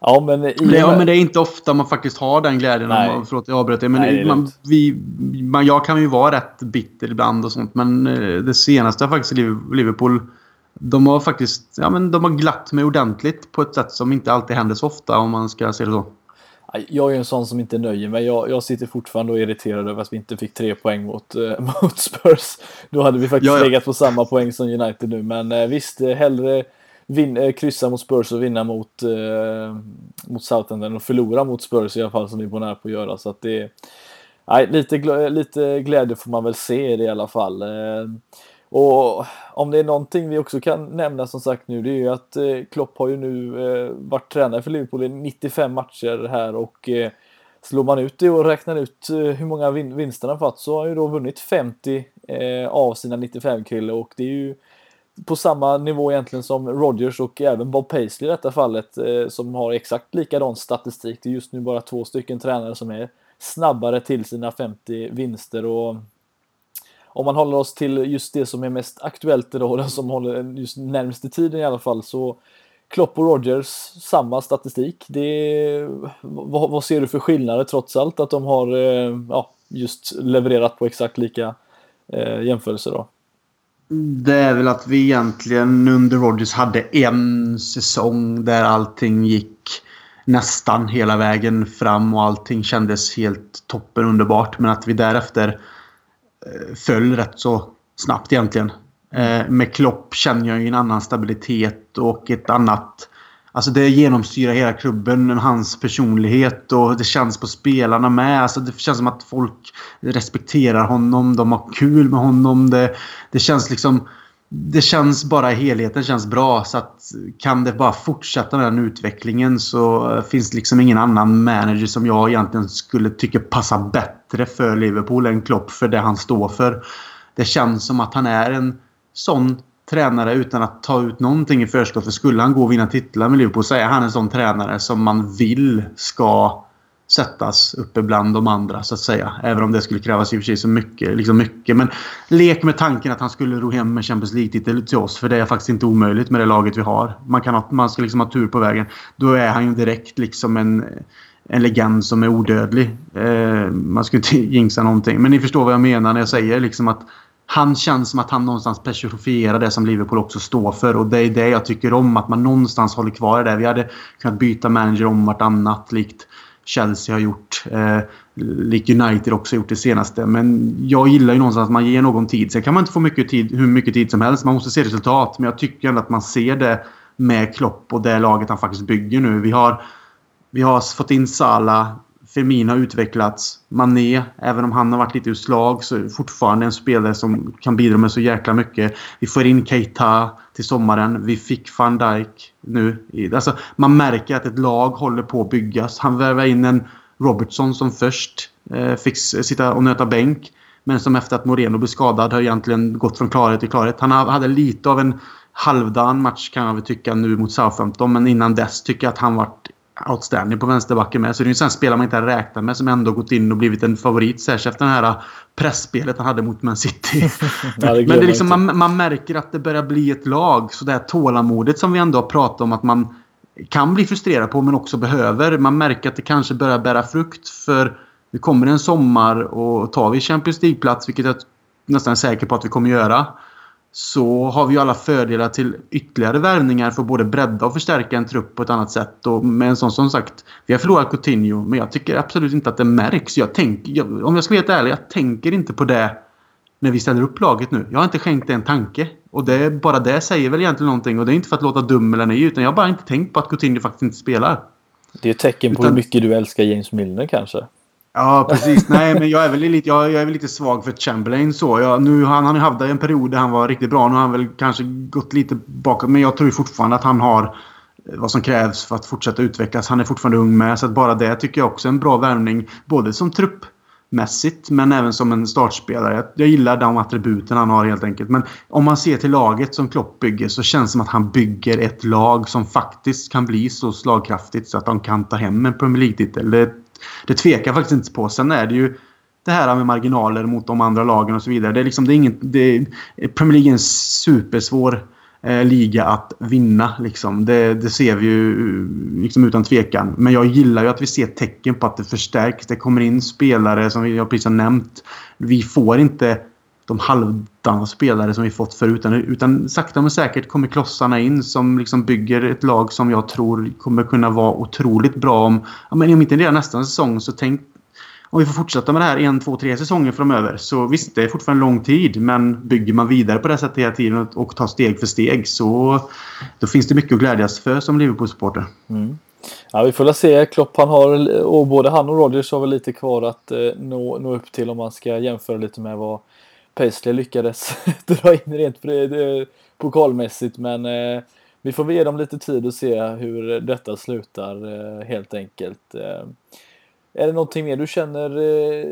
Ja, men, det, ja, men det är inte ofta man faktiskt har den glädjen. Nej. Om, förlåt, jag avbröt det. Men Nej, det man, vi, man, jag kan ju vara rätt bitter ibland och sånt. Men eh, det senaste faktiskt i Liverpool. De har faktiskt ja, men de har glatt mig ordentligt på ett sätt som inte alltid händer så ofta om man ska se det så. Jag är en sån som inte nöjer mig. Jag, jag sitter fortfarande och är irriterad över att vi inte fick tre poäng mot, äh, mot Spurs. Då hade vi faktiskt ja, ja. legat på samma poäng som United nu. Men äh, visst, hellre vin, äh, kryssa mot Spurs och vinna mot, äh, mot Southampton och förlora mot Spurs i alla fall som vi var nära på att göra. Så att det, nej, lite, lite glädje får man väl se i det i alla fall. Och om det är någonting vi också kan nämna som sagt nu det är ju att eh, Klopp har ju nu eh, varit tränare för Liverpool i 95 matcher här och eh, slår man ut det och räknar ut hur många vinster han fått så har han ju då vunnit 50 av sina 95 kille och det är ju på samma nivå egentligen som Rodgers och även Bob Paisley i detta fallet som har exakt likadan statistik. Det är just nu bara två stycken tränare som är snabbare till sina 50 vinster och om man håller oss till just det som är mest aktuellt idag, den som håller just närmaste tiden i alla fall, så Klopp och Rogers, samma statistik. Det vad, vad, ser du för skillnader trots allt att de har eh, ja, just levererat på exakt lika eh, jämförelser då? Det är väl att vi egentligen under Rogers hade en säsong där allting gick nästan hela vägen fram och allting kändes helt toppen underbart. Men att vi därefter Eh, föll rätt så snabbt egentligen. Eh, med Klopp känner jag ju en annan stabilitet och ett annat... Alltså det genomsyrar hela klubben, hans personlighet och det känns på spelarna med. Alltså det känns som att folk respekterar honom, de har kul med honom. Det, det känns liksom det känns bara helheten känns bra. Så att kan det bara fortsätta med den utvecklingen så eh, finns det liksom ingen annan manager som jag egentligen skulle tycka passar bättre för Liverpool än Klopp för det han står för. Det känns som att han är en sån tränare utan att ta ut någonting i förskott. För skulle han gå och vinna titlar med Liverpool så är han en sån tränare som man vill ska sättas uppe bland de andra så att säga. Även om det skulle krävas i och för sig så mycket. Liksom mycket. Men lek med tanken att han skulle ro hem med Champions League-titel till oss. För det är faktiskt inte omöjligt med det laget vi har. Man, kan ha, man ska liksom ha tur på vägen. Då är han ju direkt liksom en, en legend som är odödlig. Eh, man ska inte jinxa någonting. Men ni förstår vad jag menar när jag säger liksom att han känns som att han någonstans personifierar det som Liverpool också står för. Och det är det jag tycker om. Att man någonstans håller kvar det. där. Vi hade kunnat byta manager om vartannat likt Chelsea har gjort. Eh, likt United också gjort det senaste. Men jag gillar ju någonstans att man ger någon tid. Sen kan man inte få mycket tid, hur mycket tid som helst. Man måste se resultat. Men jag tycker ändå att man ser det med Klopp och det laget han faktiskt bygger nu. Vi har, vi har fått in Salah. Firmino har utvecklats. Mané, även om han har varit lite ur slag, så är fortfarande en spelare som kan bidra med så jäkla mycket. Vi får in Keita till sommaren. Vi fick van Dijk nu. Alltså, man märker att ett lag håller på att byggas. Han värvar in en Robertson som först eh, fick sitta och nöta bänk. Men som efter att Moreno blev skadad har egentligen gått från klarhet till klarhet. Han hade lite av en halvdan match kan jag väl tycka nu mot Southampton. Men innan dess tycker jag att han varit outstanding på vänsterbacken med. Så det är en spelare man inte hade räknat med som ändå gått in och blivit en favorit. Särskilt efter det här pressspelet han hade mot Man City. ja, det Men det är liksom, man, man, märker att det börjar bli ett lag. Så det här tålamodet som vi ändå har pratat om att man kan bli frustrerad på men också behöver. Man märker att det kanske börjar bära frukt. För det kommer en sommar och tar vi Champions League-plats, vilket jag nästan är säker på att vi kommer göra så har vi ju alla fördelar till ytterligare värvningar för att både bredda och förstärka en trupp på ett annat sätt. Och med en sån som sagt, vi har förlorat Coutinho, men jag tycker absolut inte att det märks. Jag tänker, jag, om jag ska vara helt ärlig, jag tänker inte på det när vi ställer upp laget nu. Jag har inte skänkt det en tanke. Och det bara det säger väl egentligen någonting. Och det är inte för att låta dum eller nej, utan jag har bara inte tänkt på att Coutinho faktiskt inte spelar. Det är ett tecken på utan... hur mycket du älskar James Milner kanske. Ja, precis. Nej, men jag är väl lite, jag, jag är väl lite svag för Chamberlain så. Jag, nu, han, har haft en period där han var riktigt bra. Nu har han väl kanske gått lite bakåt. Men jag tror fortfarande att han har eh, vad som krävs för att fortsätta utvecklas. Han är fortfarande ung med. Så att bara det tycker jag också är en bra värvning. Både som truppmässigt men även som en startspelare. Jag, jag gillar de attributen han har helt enkelt. Men om man ser till laget som Klopp bygger så känns det som att han bygger ett lag som faktiskt kan bli så slagkraftigt så att de kan ta hem en Premier League-titel det tvekar jag faktiskt inte på. Sen är det ju det här med marginaler mot de andra lagen och så vidare. Det är liksom, det är ingen, det är, Premier League är en supersvår eh, liga att vinna. Liksom. Det, det, ser vi ju eh, liksom, utan tvekan. Men jag gillar ju att vi ser tecken på att det förstärks. Det kommer in spelare som jag precis har nämnt. Vi får inte de halvdana spelare som vi fått förut. Utan, utan sakta men säkert kommer klossarna in som liksom bygger ett lag som jag tror kommer kunna vara otroligt bra om, ja, men om inte redan nästa säsong så tänk om vi får fortsätta med det här en, två, tre säsonger framöver. Så visst, det är fortfarande lång tid. Men bygger man vidare på det sättet hela tiden och, och tar steg för steg så då finns det mycket att glädjas för som Liverpool-supporter. Mm. Ja, vi får väl se. Klopp han har, och både han och Rodgers har väl lite kvar att eh, nå, nå upp till om man ska jämföra lite med vad Paisley lyckades dra in rent eh, pokalmässigt. Men eh, vi får ge dem lite tid och se hur detta slutar eh, helt enkelt. Eh, är det någonting mer du känner eh,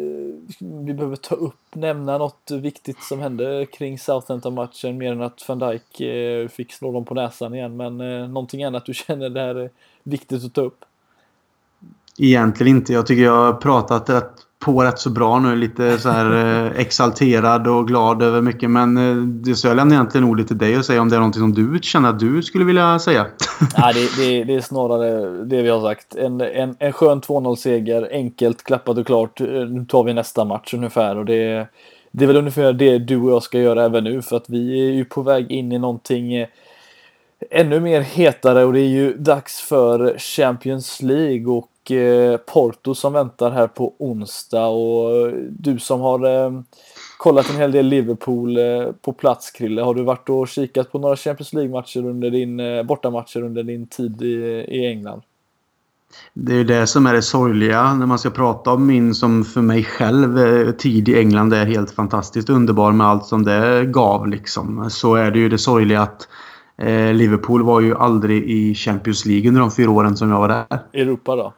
vi behöver ta upp, nämna något viktigt som hände kring Southampton-matchen mer än att van Dijk eh, fick slå dem på näsan igen, men eh, någonting annat du känner det här är viktigt att ta upp? Egentligen inte. Jag tycker jag har pratat rätt på rätt så bra nu. Lite så här eh, exalterad och glad över mycket. Men det så jag lämnar egentligen ordet till dig och säga om det är någonting som du känner att du skulle vilja säga. Nej, det, det, det är snarare det vi har sagt. En, en, en skön 2-0-seger, enkelt, klappat och klart. Eh, nu tar vi nästa match ungefär. Och det, det är väl ungefär det du och jag ska göra även nu. För att vi är ju på väg in i någonting ännu mer hetare och det är ju dags för Champions League. Och Eh, Porto som väntar här på onsdag och eh, du som har eh, kollat en hel del Liverpool eh, på plats Krille. Har du varit och kikat på några Champions League-matcher under din eh, bortamatcher under din tid i, i England? Det är det som är det sorgliga när man ska prata om min som för mig själv eh, tid i England är helt fantastiskt underbar med allt som det gav liksom. Så är det ju det sorgliga att Eh, Liverpool var ju aldrig i Champions League under de fyra åren som jag var där. Europa då?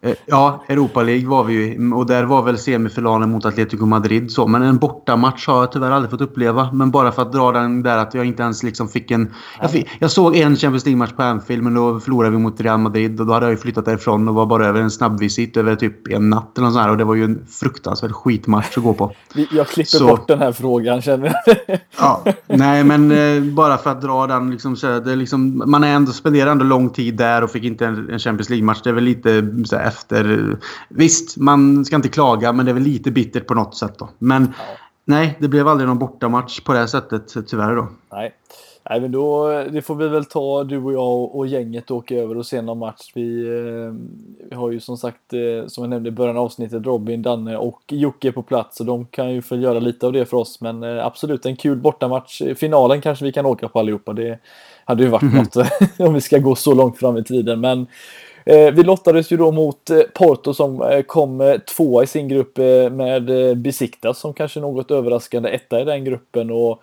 eh, ja, Europa League var vi ju. Och där var väl semifinalen mot Atletico Madrid så. Men en bortamatch har jag tyvärr aldrig fått uppleva. Men bara för att dra den där att jag inte ens liksom fick en... Jag, fick, jag såg en Champions League-match på Anfield men då förlorade vi mot Real Madrid. Och då hade jag ju flyttat därifrån och var bara över en snabbvisit över typ en natt eller sånt här. Och det var ju en fruktansvärd skitmatch att gå på. Jag klipper så. bort den här frågan känner jag. ja, nej men eh, bara för att dra den. Liksom, så det liksom, man är ändå, spenderar ändå lång tid där och fick inte en, en Champions League-match. Det är väl lite så efter... Visst, man ska inte klaga, men det är väl lite bittert på något sätt. Då. Men ja. nej, det blev aldrig någon bortamatch på det här sättet tyvärr. Då. Nej. Nej, men då, det får vi väl ta du och jag och gänget åka över och se någon match. Vi, eh, vi har ju som sagt, eh, som jag nämnde i början av avsnittet, Robin, Danne och Jocke på plats och de kan ju få göra lite av det för oss. Men eh, absolut en kul bortamatch. Finalen kanske vi kan åka på allihopa. Det hade ju varit mm något om vi ska gå så långt fram i tiden. Men eh, vi lottades ju då mot eh, Porto som eh, kom tvåa i sin grupp med Besiktas som kanske något överraskande etta i den gruppen. Och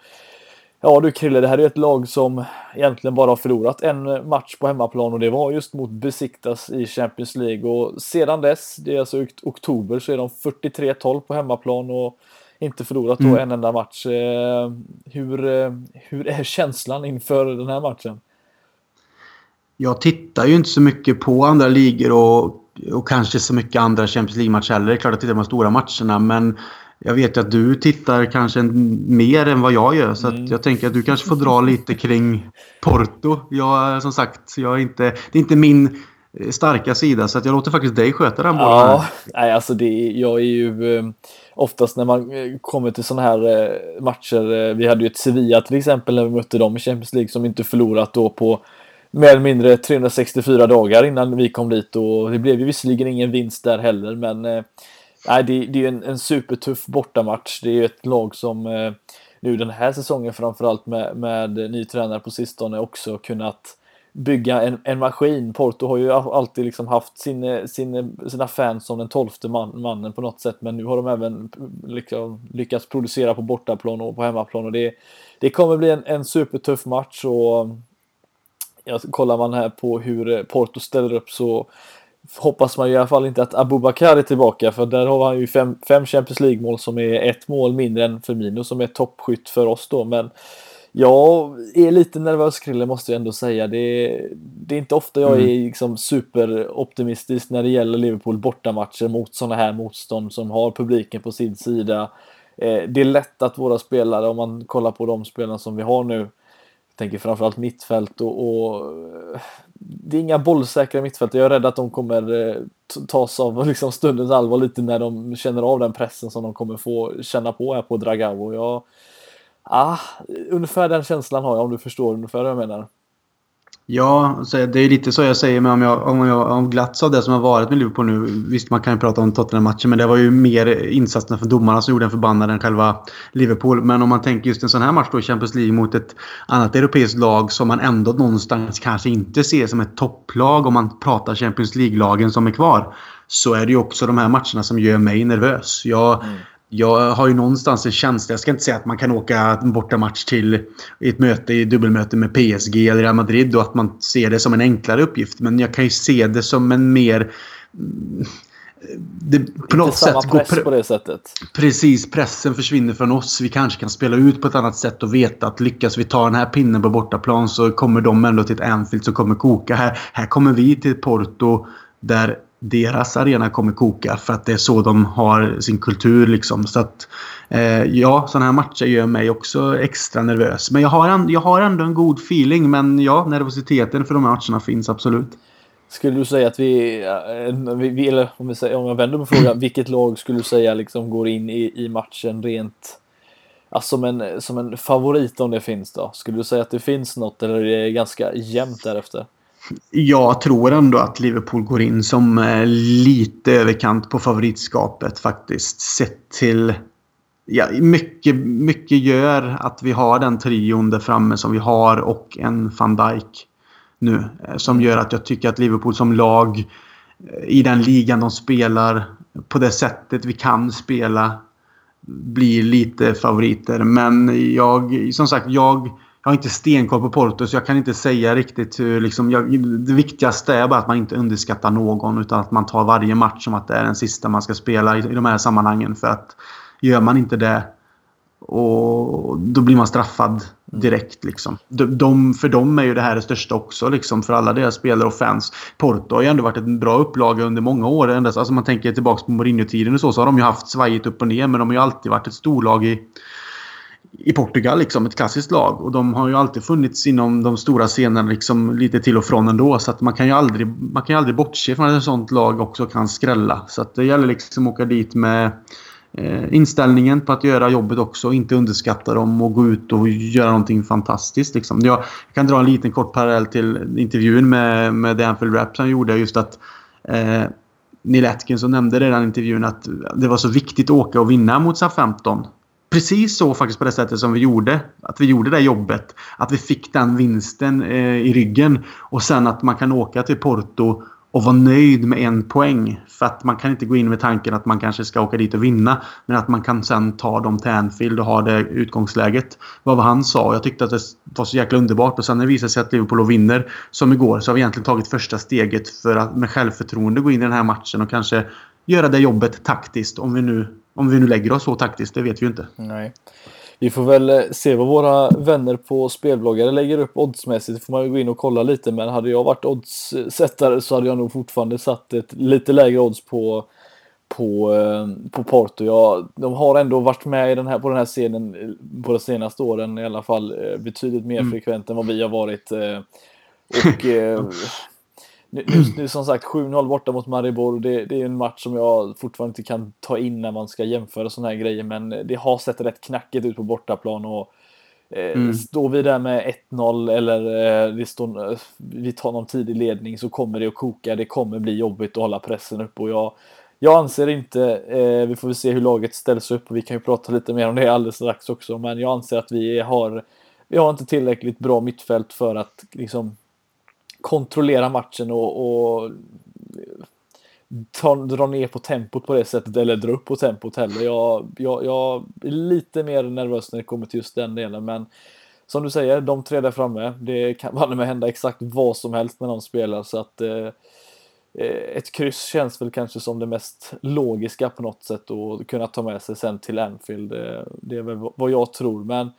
Ja du Krille, det här är ett lag som egentligen bara har förlorat en match på hemmaplan och det var just mot Besiktas i Champions League och sedan dess, det är alltså oktober, så är de 43-12 på hemmaplan och inte förlorat då mm. en enda match. Eh, hur, eh, hur är känslan inför den här matchen? Jag tittar ju inte så mycket på andra ligor och, och kanske så mycket andra Champions League-matcher heller. Det är klart att jag tittar på de stora matcherna men jag vet ju att du tittar kanske mer än vad jag gör. Så mm. jag tänker att du kanske får dra lite kring Porto. Jag, som sagt, jag är inte, det är inte min starka sida. Så att jag låter faktiskt dig sköta den bollen. Ja, nej, alltså det, jag är ju eh, oftast när man eh, kommer till sådana här eh, matcher. Vi hade ju ett Sevilla till exempel när vi mötte dem i Champions League som inte förlorat då på mer eller mindre 364 dagar innan vi kom dit och det blev ju visserligen ingen vinst där heller men Nej, det, det är en, en supertuff bortamatch. Det är ju ett lag som eh, nu den här säsongen framförallt med, med ny tränare på sistone också kunnat bygga en, en maskin. Porto har ju alltid liksom haft sin, sin, sina fans som den tolfte man, mannen på något sätt, men nu har de även liksom lyckats producera på bortaplan och på hemmaplan och det, det kommer bli en, en supertuff match och ja, kollar man här på hur Porto ställer upp så hoppas man i alla fall inte att Abubakar är tillbaka för där har han ju fem, fem Champions League-mål som är ett mål mindre än Firmino som är toppskytt för oss då. Men jag är lite nervös Krille måste jag ändå säga. Det är, det är inte ofta jag mm. är liksom superoptimistisk när det gäller Liverpool bortamatcher mot sådana här motstånd som har publiken på sin sida. Eh, det är lätt att våra spelare, om man kollar på de spelarna som vi har nu, tänker framförallt mittfält och, och det är inga bollsäkra mittfält. Jag är rädd att de kommer eh, tas av liksom stundens allvar lite när de känner av den pressen som de kommer få känna på här på Dragao. Jag, ah, ungefär den känslan har jag om du förstår ungefär vad jag menar. Ja, det är lite så jag säger men om jag, om jag om glatts av det som har varit med Liverpool nu. Visst, man kan ju prata om Tottenham-matchen, men det var ju mer insatserna från domarna som gjorde en förbannad än själva Liverpool. Men om man tänker just en sån här match då i Champions League mot ett annat europeiskt lag som man ändå någonstans kanske inte ser som ett topplag om man pratar Champions League-lagen som är kvar. Så är det ju också de här matcherna som gör mig nervös. Jag, mm jag har ju någonstans en känsla, jag ska inte säga att man kan åka en bortamatch till ett möte i dubbelmöte med PSG eller Real Madrid och att man ser det som en enklare uppgift. Men jag kan ju se det som en mer... Det, på något samma sätt press på det sättet. Precis, pressen försvinner från oss. Vi kanske kan spela ut på ett annat sätt och veta att lyckas vi ta den här pinnen på bortaplan så kommer de ändå till ett Anfield som kommer koka. Här, här kommer vi till Porto där deras arena kommer koka för att det är så de har sin kultur. Liksom. Så att, eh, ja, sådana här matcher gör mig också extra nervös. Men jag har, jag har ändå en god feeling. Men ja, nervositeten för de här matcherna finns absolut. Skulle du säga att eh, vi, vi eller om, vi säger, om jag vänder på frågan, vilket lag skulle du säga liksom går in i, i matchen rent alltså som, en, som en favorit om det finns då? Skulle du säga att det finns något eller är det ganska jämnt därefter? Jag tror ändå att Liverpool går in som eh, lite överkant på favoritskapet faktiskt. Sett till... Ja, mycket, mycket gör att vi har den trion där framme som vi har och en van Dijk nu. Eh, som gör att jag tycker att Liverpool som lag eh, i den ligan de spelar på det sättet vi kan spela blir lite favoriter. Men jag, som sagt, jag jag har inte stenkoll på Porto så jag kan inte säga riktigt hur... Liksom, jag, det viktigaste är bara att man inte underskattar någon utan att man tar varje match som att det är den sista man ska spela i, i de här sammanhangen. För att gör man inte det och då blir man straffad direkt. Liksom. De, de, för dem är ju det här det största också. Liksom, för alla deras spelare och fans. Porto har ju ändå varit en bra upplaga under många år. Alltså man tänker tillbaka på Mourinho-tiden och så, så har de ju haft svajigt upp och ner. Men de har ju alltid varit ett storlag i i Portugal, liksom, ett klassiskt lag. Och de har ju alltid funnits inom de stora scenerna liksom, lite till och från ändå. Så att man kan ju aldrig, man kan ju aldrig bortse från att ett sånt lag också kan skrälla. Så att det gäller liksom att åka dit med eh, inställningen på att göra jobbet också. Inte underskatta dem och gå ut och göra någonting fantastiskt. Liksom. Jag kan dra en liten kort parallell till intervjun med, med The Anfield Rap som gjorde. Just att eh, Neil Atkinson nämnde redan i intervjun att det var så viktigt att åka och vinna mot SA-15 precis så faktiskt på det sättet som vi gjorde. Att vi gjorde det jobbet. Att vi fick den vinsten eh, i ryggen. Och sen att man kan åka till Porto och vara nöjd med en poäng. För att man kan inte gå in med tanken att man kanske ska åka dit och vinna. Men att man kan sen ta dem till Anfield och ha det utgångsläget. Vad var han sa. Jag tyckte att det var så jäkla underbart. Och sen när det visade sig att Liverpool vinner, som igår, så har vi egentligen tagit första steget för att med självförtroende gå in i den här matchen och kanske göra det jobbet taktiskt. Om vi nu om vi nu lägger oss så taktiskt, det vet vi ju inte. Nej. Vi får väl eh, se vad våra vänner på spelbloggare lägger upp oddsmässigt. Det får man ju gå in och kolla lite. Men hade jag varit oddssättare så hade jag nog fortfarande satt ett lite lägre odds på, på, eh, på Porto. Ja, de har ändå varit med i den här, på den här scenen eh, på de senaste åren i alla fall betydligt mer mm. frekvent än vad vi har varit. Och nu, nu, nu som sagt 7-0 borta mot Maribor. Det, det, är en match som jag fortfarande inte kan ta in när man ska jämföra sådana här grejer. Men det har sett rätt knackigt ut på bortaplan. Och, eh, mm. Står vi där med 1-0 eller eh, vi, står, vi tar någon tidig ledning så kommer det att koka. Det kommer bli jobbigt att hålla pressen uppe. Och jag, jag anser inte, eh, vi får väl se hur laget ställs upp och vi kan ju prata lite mer om det alldeles strax också. Men jag anser att vi har, vi har inte tillräckligt bra mittfält för att liksom kontrollera matchen och, och ta, dra ner på tempot på det sättet eller dra upp på tempot heller. Jag, jag, jag är lite mer nervös när det kommer till just den delen men som du säger, de tre där framme, det kan man med hända exakt vad som helst när de spelar så att eh, ett kryss känns väl kanske som det mest logiska på något sätt och kunna ta med sig sen till Anfield. Eh, det är väl vad jag tror men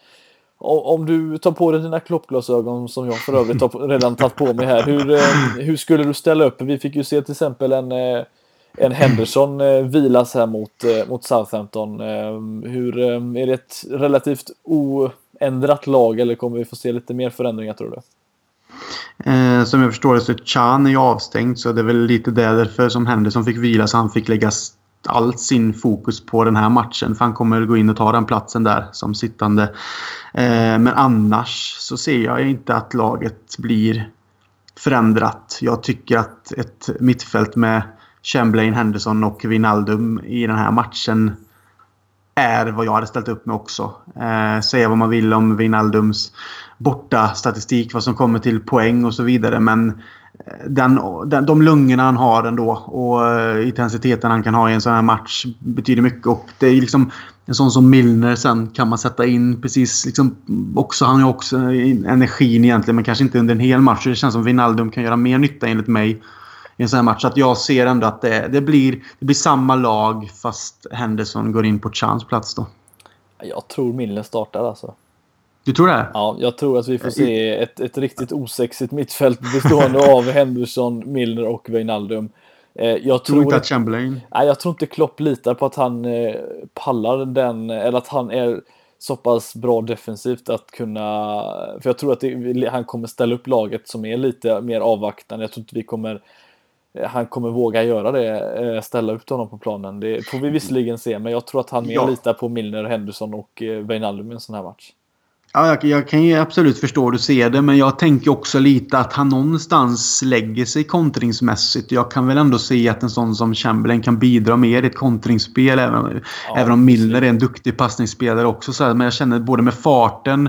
om du tar på dig dina kloppglasögon som jag för övrigt har redan tagit på mig här. Hur, eh, hur skulle du ställa upp? Vi fick ju se till exempel en, eh, en Henderson eh, vilas här mot, mot Southampton. Hur, är det ett relativt oändrat lag eller kommer vi få se lite mer förändringar tror du? Eh, som jag förstår det så Chan är ju avstängd så det är väl lite därför som Henderson fick vila så han fick lägga allt sin fokus på den här matchen. För han kommer gå in och ta den platsen där som sittande. Eh, men annars så ser jag inte att laget blir förändrat. Jag tycker att ett mittfält med Chamberlain, Henderson och Wijnaldum i den här matchen är vad jag hade ställt upp med också. Eh, säga vad man vill om Wijnaldums borta statistik, vad som kommer till poäng och så vidare. Men den, den, de lungorna han har ändå och uh, intensiteten han kan ha i en sån här match betyder mycket. Och det är liksom en sån som Milner sen kan man sätta in precis liksom också. Han har också energin egentligen men kanske inte under en hel match. Det känns som Wijnaldum kan göra mer nytta enligt mig i en sån här match. Så att jag ser ändå att det, det, blir, det blir samma lag fast Henderson går in på Chans plats då. Jag tror Milner startar alltså. Du tror det? Ja, jag tror att vi får se ett, ett riktigt osexigt mittfält bestående av Henderson, Milner och Wijnaldum. Eh, jag tror, tror inte att Chamberlain... Nej, jag tror inte Klopp litar på att han eh, pallar den, eller att han är så pass bra defensivt att kunna... För jag tror att det, han kommer ställa upp laget som är lite mer avvaktande. Jag tror inte vi kommer han kommer våga göra det, eh, ställa upp honom på planen. Det får vi visserligen se, men jag tror att han mer ja. litar på Milner, Henderson och Wijnaldum i en sån här match. Ja, jag, jag, kan ju absolut förstå hur du ser det, men jag tänker också lite att han någonstans lägger sig kontringsmässigt. Jag kan väl ändå se att en sån som Chamberlain kan bidra mer i ett kontringsspel, även, ja, även om Milner är en duktig passningsspelare också. Så här, men jag känner både med farten,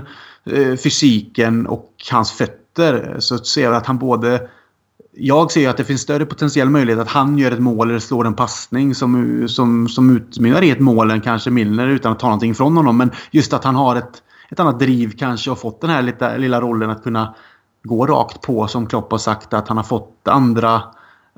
fysiken och hans fötter så ser jag att han både jag ser att det finns större potentiell möjlighet att han gör ett mål eller slår en passning som, som, som utmynnar i ett mål än kanske Milner utan att ta någonting från honom. Men just att han har ett, ett annat driv kanske och fått den här lilla, lilla rollen att kunna gå rakt på som Klopp har sagt att han har fått andra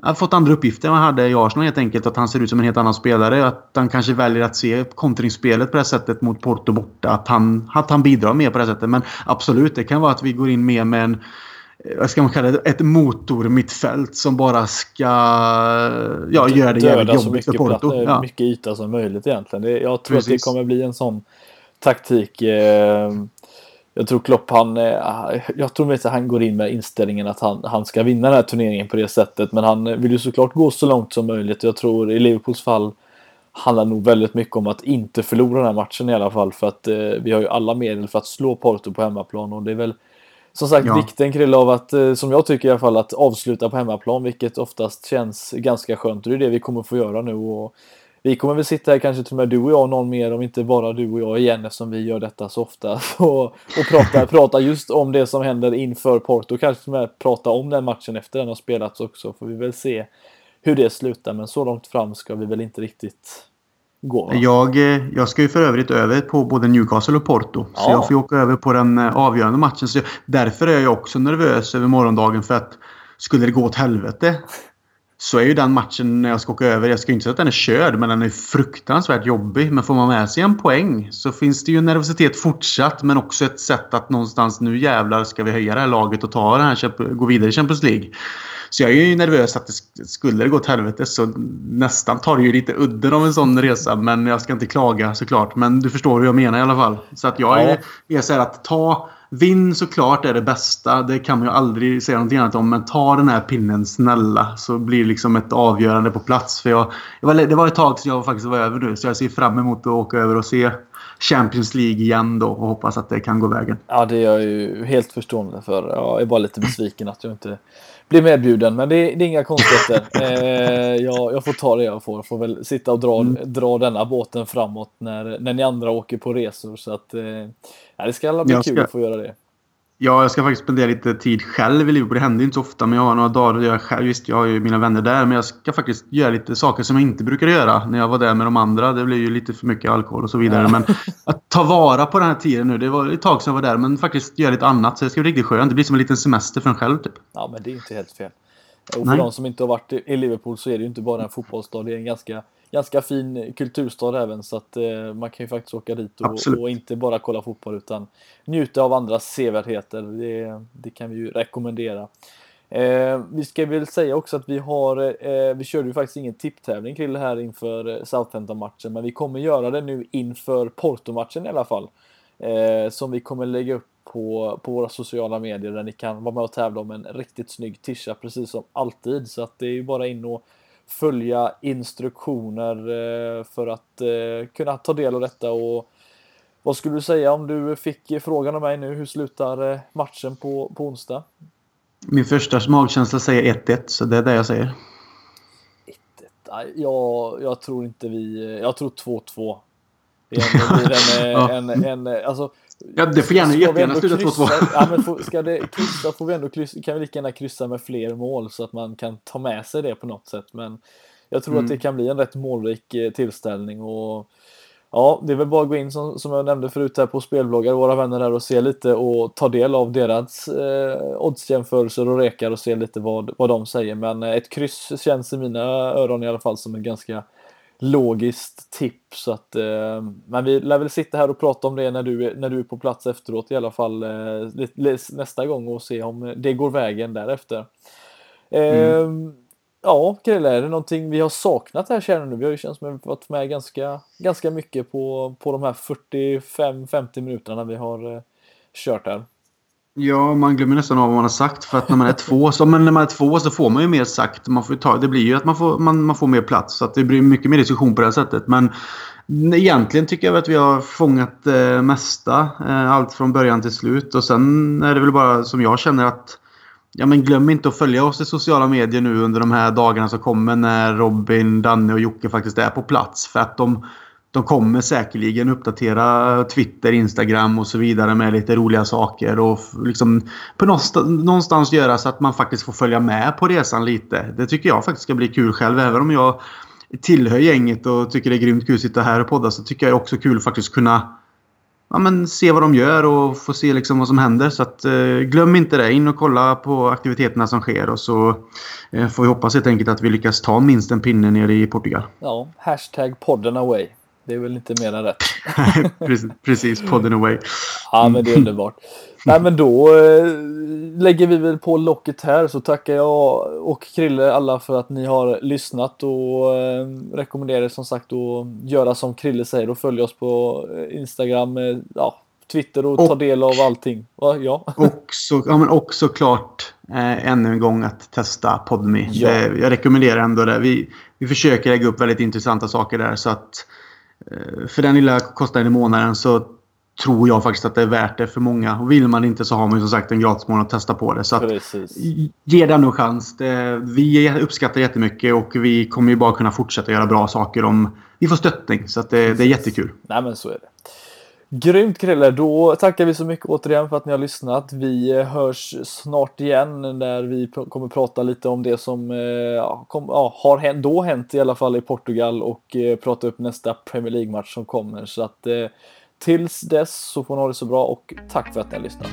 har fått andra uppgifter än han hade i Arsenal helt enkelt. Att han ser ut som en helt annan spelare. Att han kanske väljer att se kontringsspelet på det sättet mot Porto borta. Att han, att han bidrar mer på det sättet. Men absolut, det kan vara att vi går in mer med en vad ska man kalla det, ett motormittfält som bara ska ja, göra det jävligt jobbigt för Porto. Platt, ja. Mycket yta som möjligt egentligen. Det, jag tror Precis. att det kommer bli en sån taktik. Eh, jag tror Klopp, han, eh, jag tror att han går in med inställningen att han, han ska vinna den här turneringen på det sättet. Men han vill ju såklart gå så långt som möjligt. Jag tror i Liverpools fall handlar nog väldigt mycket om att inte förlora den här matchen i alla fall. För att eh, vi har ju alla medel för att slå Porto på hemmaplan och det är väl som sagt, ja. vikten Krille av att, eh, som jag tycker i alla fall, att avsluta på hemmaplan, vilket oftast känns ganska skönt. Och det är det vi kommer få göra nu. Och vi kommer väl sitta här kanske till och med du och jag någon mer, om inte bara du och jag igen, eftersom vi gör detta så ofta. och, och prata, prata just om det som händer inför Porto, kanske till och med prata om den matchen efter den har spelats också. Får vi väl se hur det slutar, men så långt fram ska vi väl inte riktigt gå. Jag, eh, jag ska ju för övrigt över på både Newcastle och Porto. Ja. Så jag får ju åka över på den eh, avgörande matchen. Så därför är jag också nervös över morgondagen. För att skulle det gå åt helvete så är ju den matchen när jag ska åka över, jag ska inte säga att den är körd, men den är fruktansvärt jobbig. Men får man med sig en poäng så finns det ju nervositet fortsatt, men också ett sätt att någonstans nu jävlar ska vi höja det här laget och ta det här, gå vidare i Champions League. Så jag är ju nervös att det skulle gå åt helvete så nästan tar det ju lite udden av en sån resa. Men jag ska inte klaga såklart. Men du förstår hur jag menar i alla fall. Så att jag är, är så här att ta... Vinn såklart är det bästa. Det kan man ju aldrig säga någonting annat om. Men ta den här pinnen snälla. Så blir det liksom ett avgörande på plats. För jag, det var ett tag sedan jag faktiskt var över nu. Så jag ser fram emot att åka över och se Champions League igen då. Och hoppas att det kan gå vägen. Ja, det är jag ju helt förstående för. Jag är bara lite besviken att jag inte blir medbjuden. Men det, det är inga konstigheter. Eh, jag, jag, får ta det jag får. Får väl sitta och dra, mm. dra denna båten framåt när, när ni andra åker på resor. Så att, eh, det ska alla bli kul att få göra det. Ja, jag ska faktiskt spendera lite tid själv i Liverpool. Det händer inte så ofta, men jag har några dagar jag själv. Visst, jag har ju mina vänner där, men jag ska faktiskt göra lite saker som jag inte brukar göra när jag var där med de andra. Det blir ju lite för mycket alkohol och så vidare. Men att ta vara på den här tiden nu. Det var ett tag sedan jag var där, men faktiskt göra lite annat. Så det ska bli riktigt skönt. Det blir som en liten semester för en själv, typ. Ja, men det är inte helt fel. Och för Nej. de som inte har varit i Liverpool så är det ju inte bara en fotbollsstad. Det är en ganska ganska fin kulturstad även så att eh, man kan ju faktiskt åka dit och, och, inte bara kolla fotboll utan njuta av andras sevärdheter. Det, det kan vi ju rekommendera. Eh, vi ska väl säga också att vi har, eh, vi körde ju faktiskt ingen tipptävling kring det här inför eh, Southampton-matchen men vi kommer göra det nu inför Porto-matchen i alla fall. eh, som vi kommer lägga upp på, på våra sociala medier där ni kan vara med och tävla om en riktigt snygg tisha precis som alltid. Så att det är ju bara in och följa instruktioner eh, för att eh, kunna ta del av detta. Och vad skulle du säga om du fick frågan av mig nu? Hur slutar eh, matchen på, på onsdag? Min första magkänsla säger 1-1, så det är det jag säger. 1-1? Jag, jag tror inte vi... Jag tror 2-2. Det blir en, en, en, en, alltså, Ja, det får gärna, jättegärna sluta 2-2. Ja, men får, ska det kryssa får vi ändå kryssa, kan vi lika gärna kryssa med fler mål så att man kan ta med sig det på något sätt. Men jag tror mm. att det kan bli en rätt målrik eh, tillställning och ja, det är väl bara att gå in som, som jag nämnde förut här på spelbloggar, våra vänner där och se lite och ta del av deras eh, oddsjämförelser och rekar och se lite vad, vad de säger. Men eh, ett kryss känns i mina öron i alla fall som en ganska logiskt tips. att, eh, men vi lär väl sitta här och prata om det när du, när du är på plats efteråt i alla fall eh, nästa gång och se om det går vägen därefter. Mm. Eh, ja, Krille, är det någonting vi har saknat här känner du? Vi har ju känns som att vi varit med ganska, ganska mycket på, på de här 45-50 minuterna vi har eh, kört här. Ja, man glömmer nästan av vad man har sagt. För att när man är två så, men när man är två så får man ju mer sagt. Man får ta, det blir ju att man får, man, man får mer plats. Så att det blir mycket mer diskussion på det här sättet. Men egentligen tycker jag att vi har fångat det eh, mesta. Eh, allt från början till slut. Och sen är det väl bara som jag känner att Ja, men glöm inte att följa oss i sociala medier nu under de här dagarna som kommer när Robin, Danne och Jocke faktiskt är på plats. För att de de kommer säkerligen uppdatera Twitter, Instagram och så vidare med lite roliga saker och liksom på någonstans göra så att man faktiskt får följa med på resan lite. Det tycker jag faktiskt ska bli kul själv. Även om jag tillhör gänget och tycker det är grymt kul att sitta här och podda så tycker jag också kul att faktiskt kunna ja, men se vad de gör och få se liksom vad som händer. Så att, eh, glöm inte det. In och kolla på aktiviteterna som sker och så eh, får vi hoppas helt enkelt att vi lyckas ta minst en pinne nere i Portugal. Ja, hashtag podden away. Det är väl inte mer än rätt. precis, podden away. Ja, men det är underbart. Nej, men då eh, lägger vi väl på locket här så tackar jag och Krille alla för att ni har lyssnat och eh, rekommenderar som sagt att göra som Krille säger och följa oss på eh, Instagram, eh, ja, Twitter och, och, ta del av allting. Ja. och, så, ja, men och såklart eh, ännu en gång att testa Podme. Ja. jag rekommenderar ändå det. Vi, vi försöker lägga upp väldigt intressanta saker där så att för den lilla kostnaden i månaden så tror jag faktiskt att det är värt det för många. Och vill man inte så har man som sagt en gratis månad att testa på det. Så att, ge den en chans. Vi uppskattar jättemycket och vi kommer ju bara kunna fortsätta göra bra saker om vi får stöttning. Så att det, det är jättekul. Nej men så är det. Grymt Krille! Då tackar vi så mycket återigen för att ni har lyssnat. Vi eh, hörs snart igen när vi kommer prata lite om det som eh, ja, kom, ja, har hänt, då hänt i alla fall i Portugal och eh, prata upp nästa Premier League-match som kommer. Så att eh, tills dess så får ni ha det så bra och tack för att ni har lyssnat.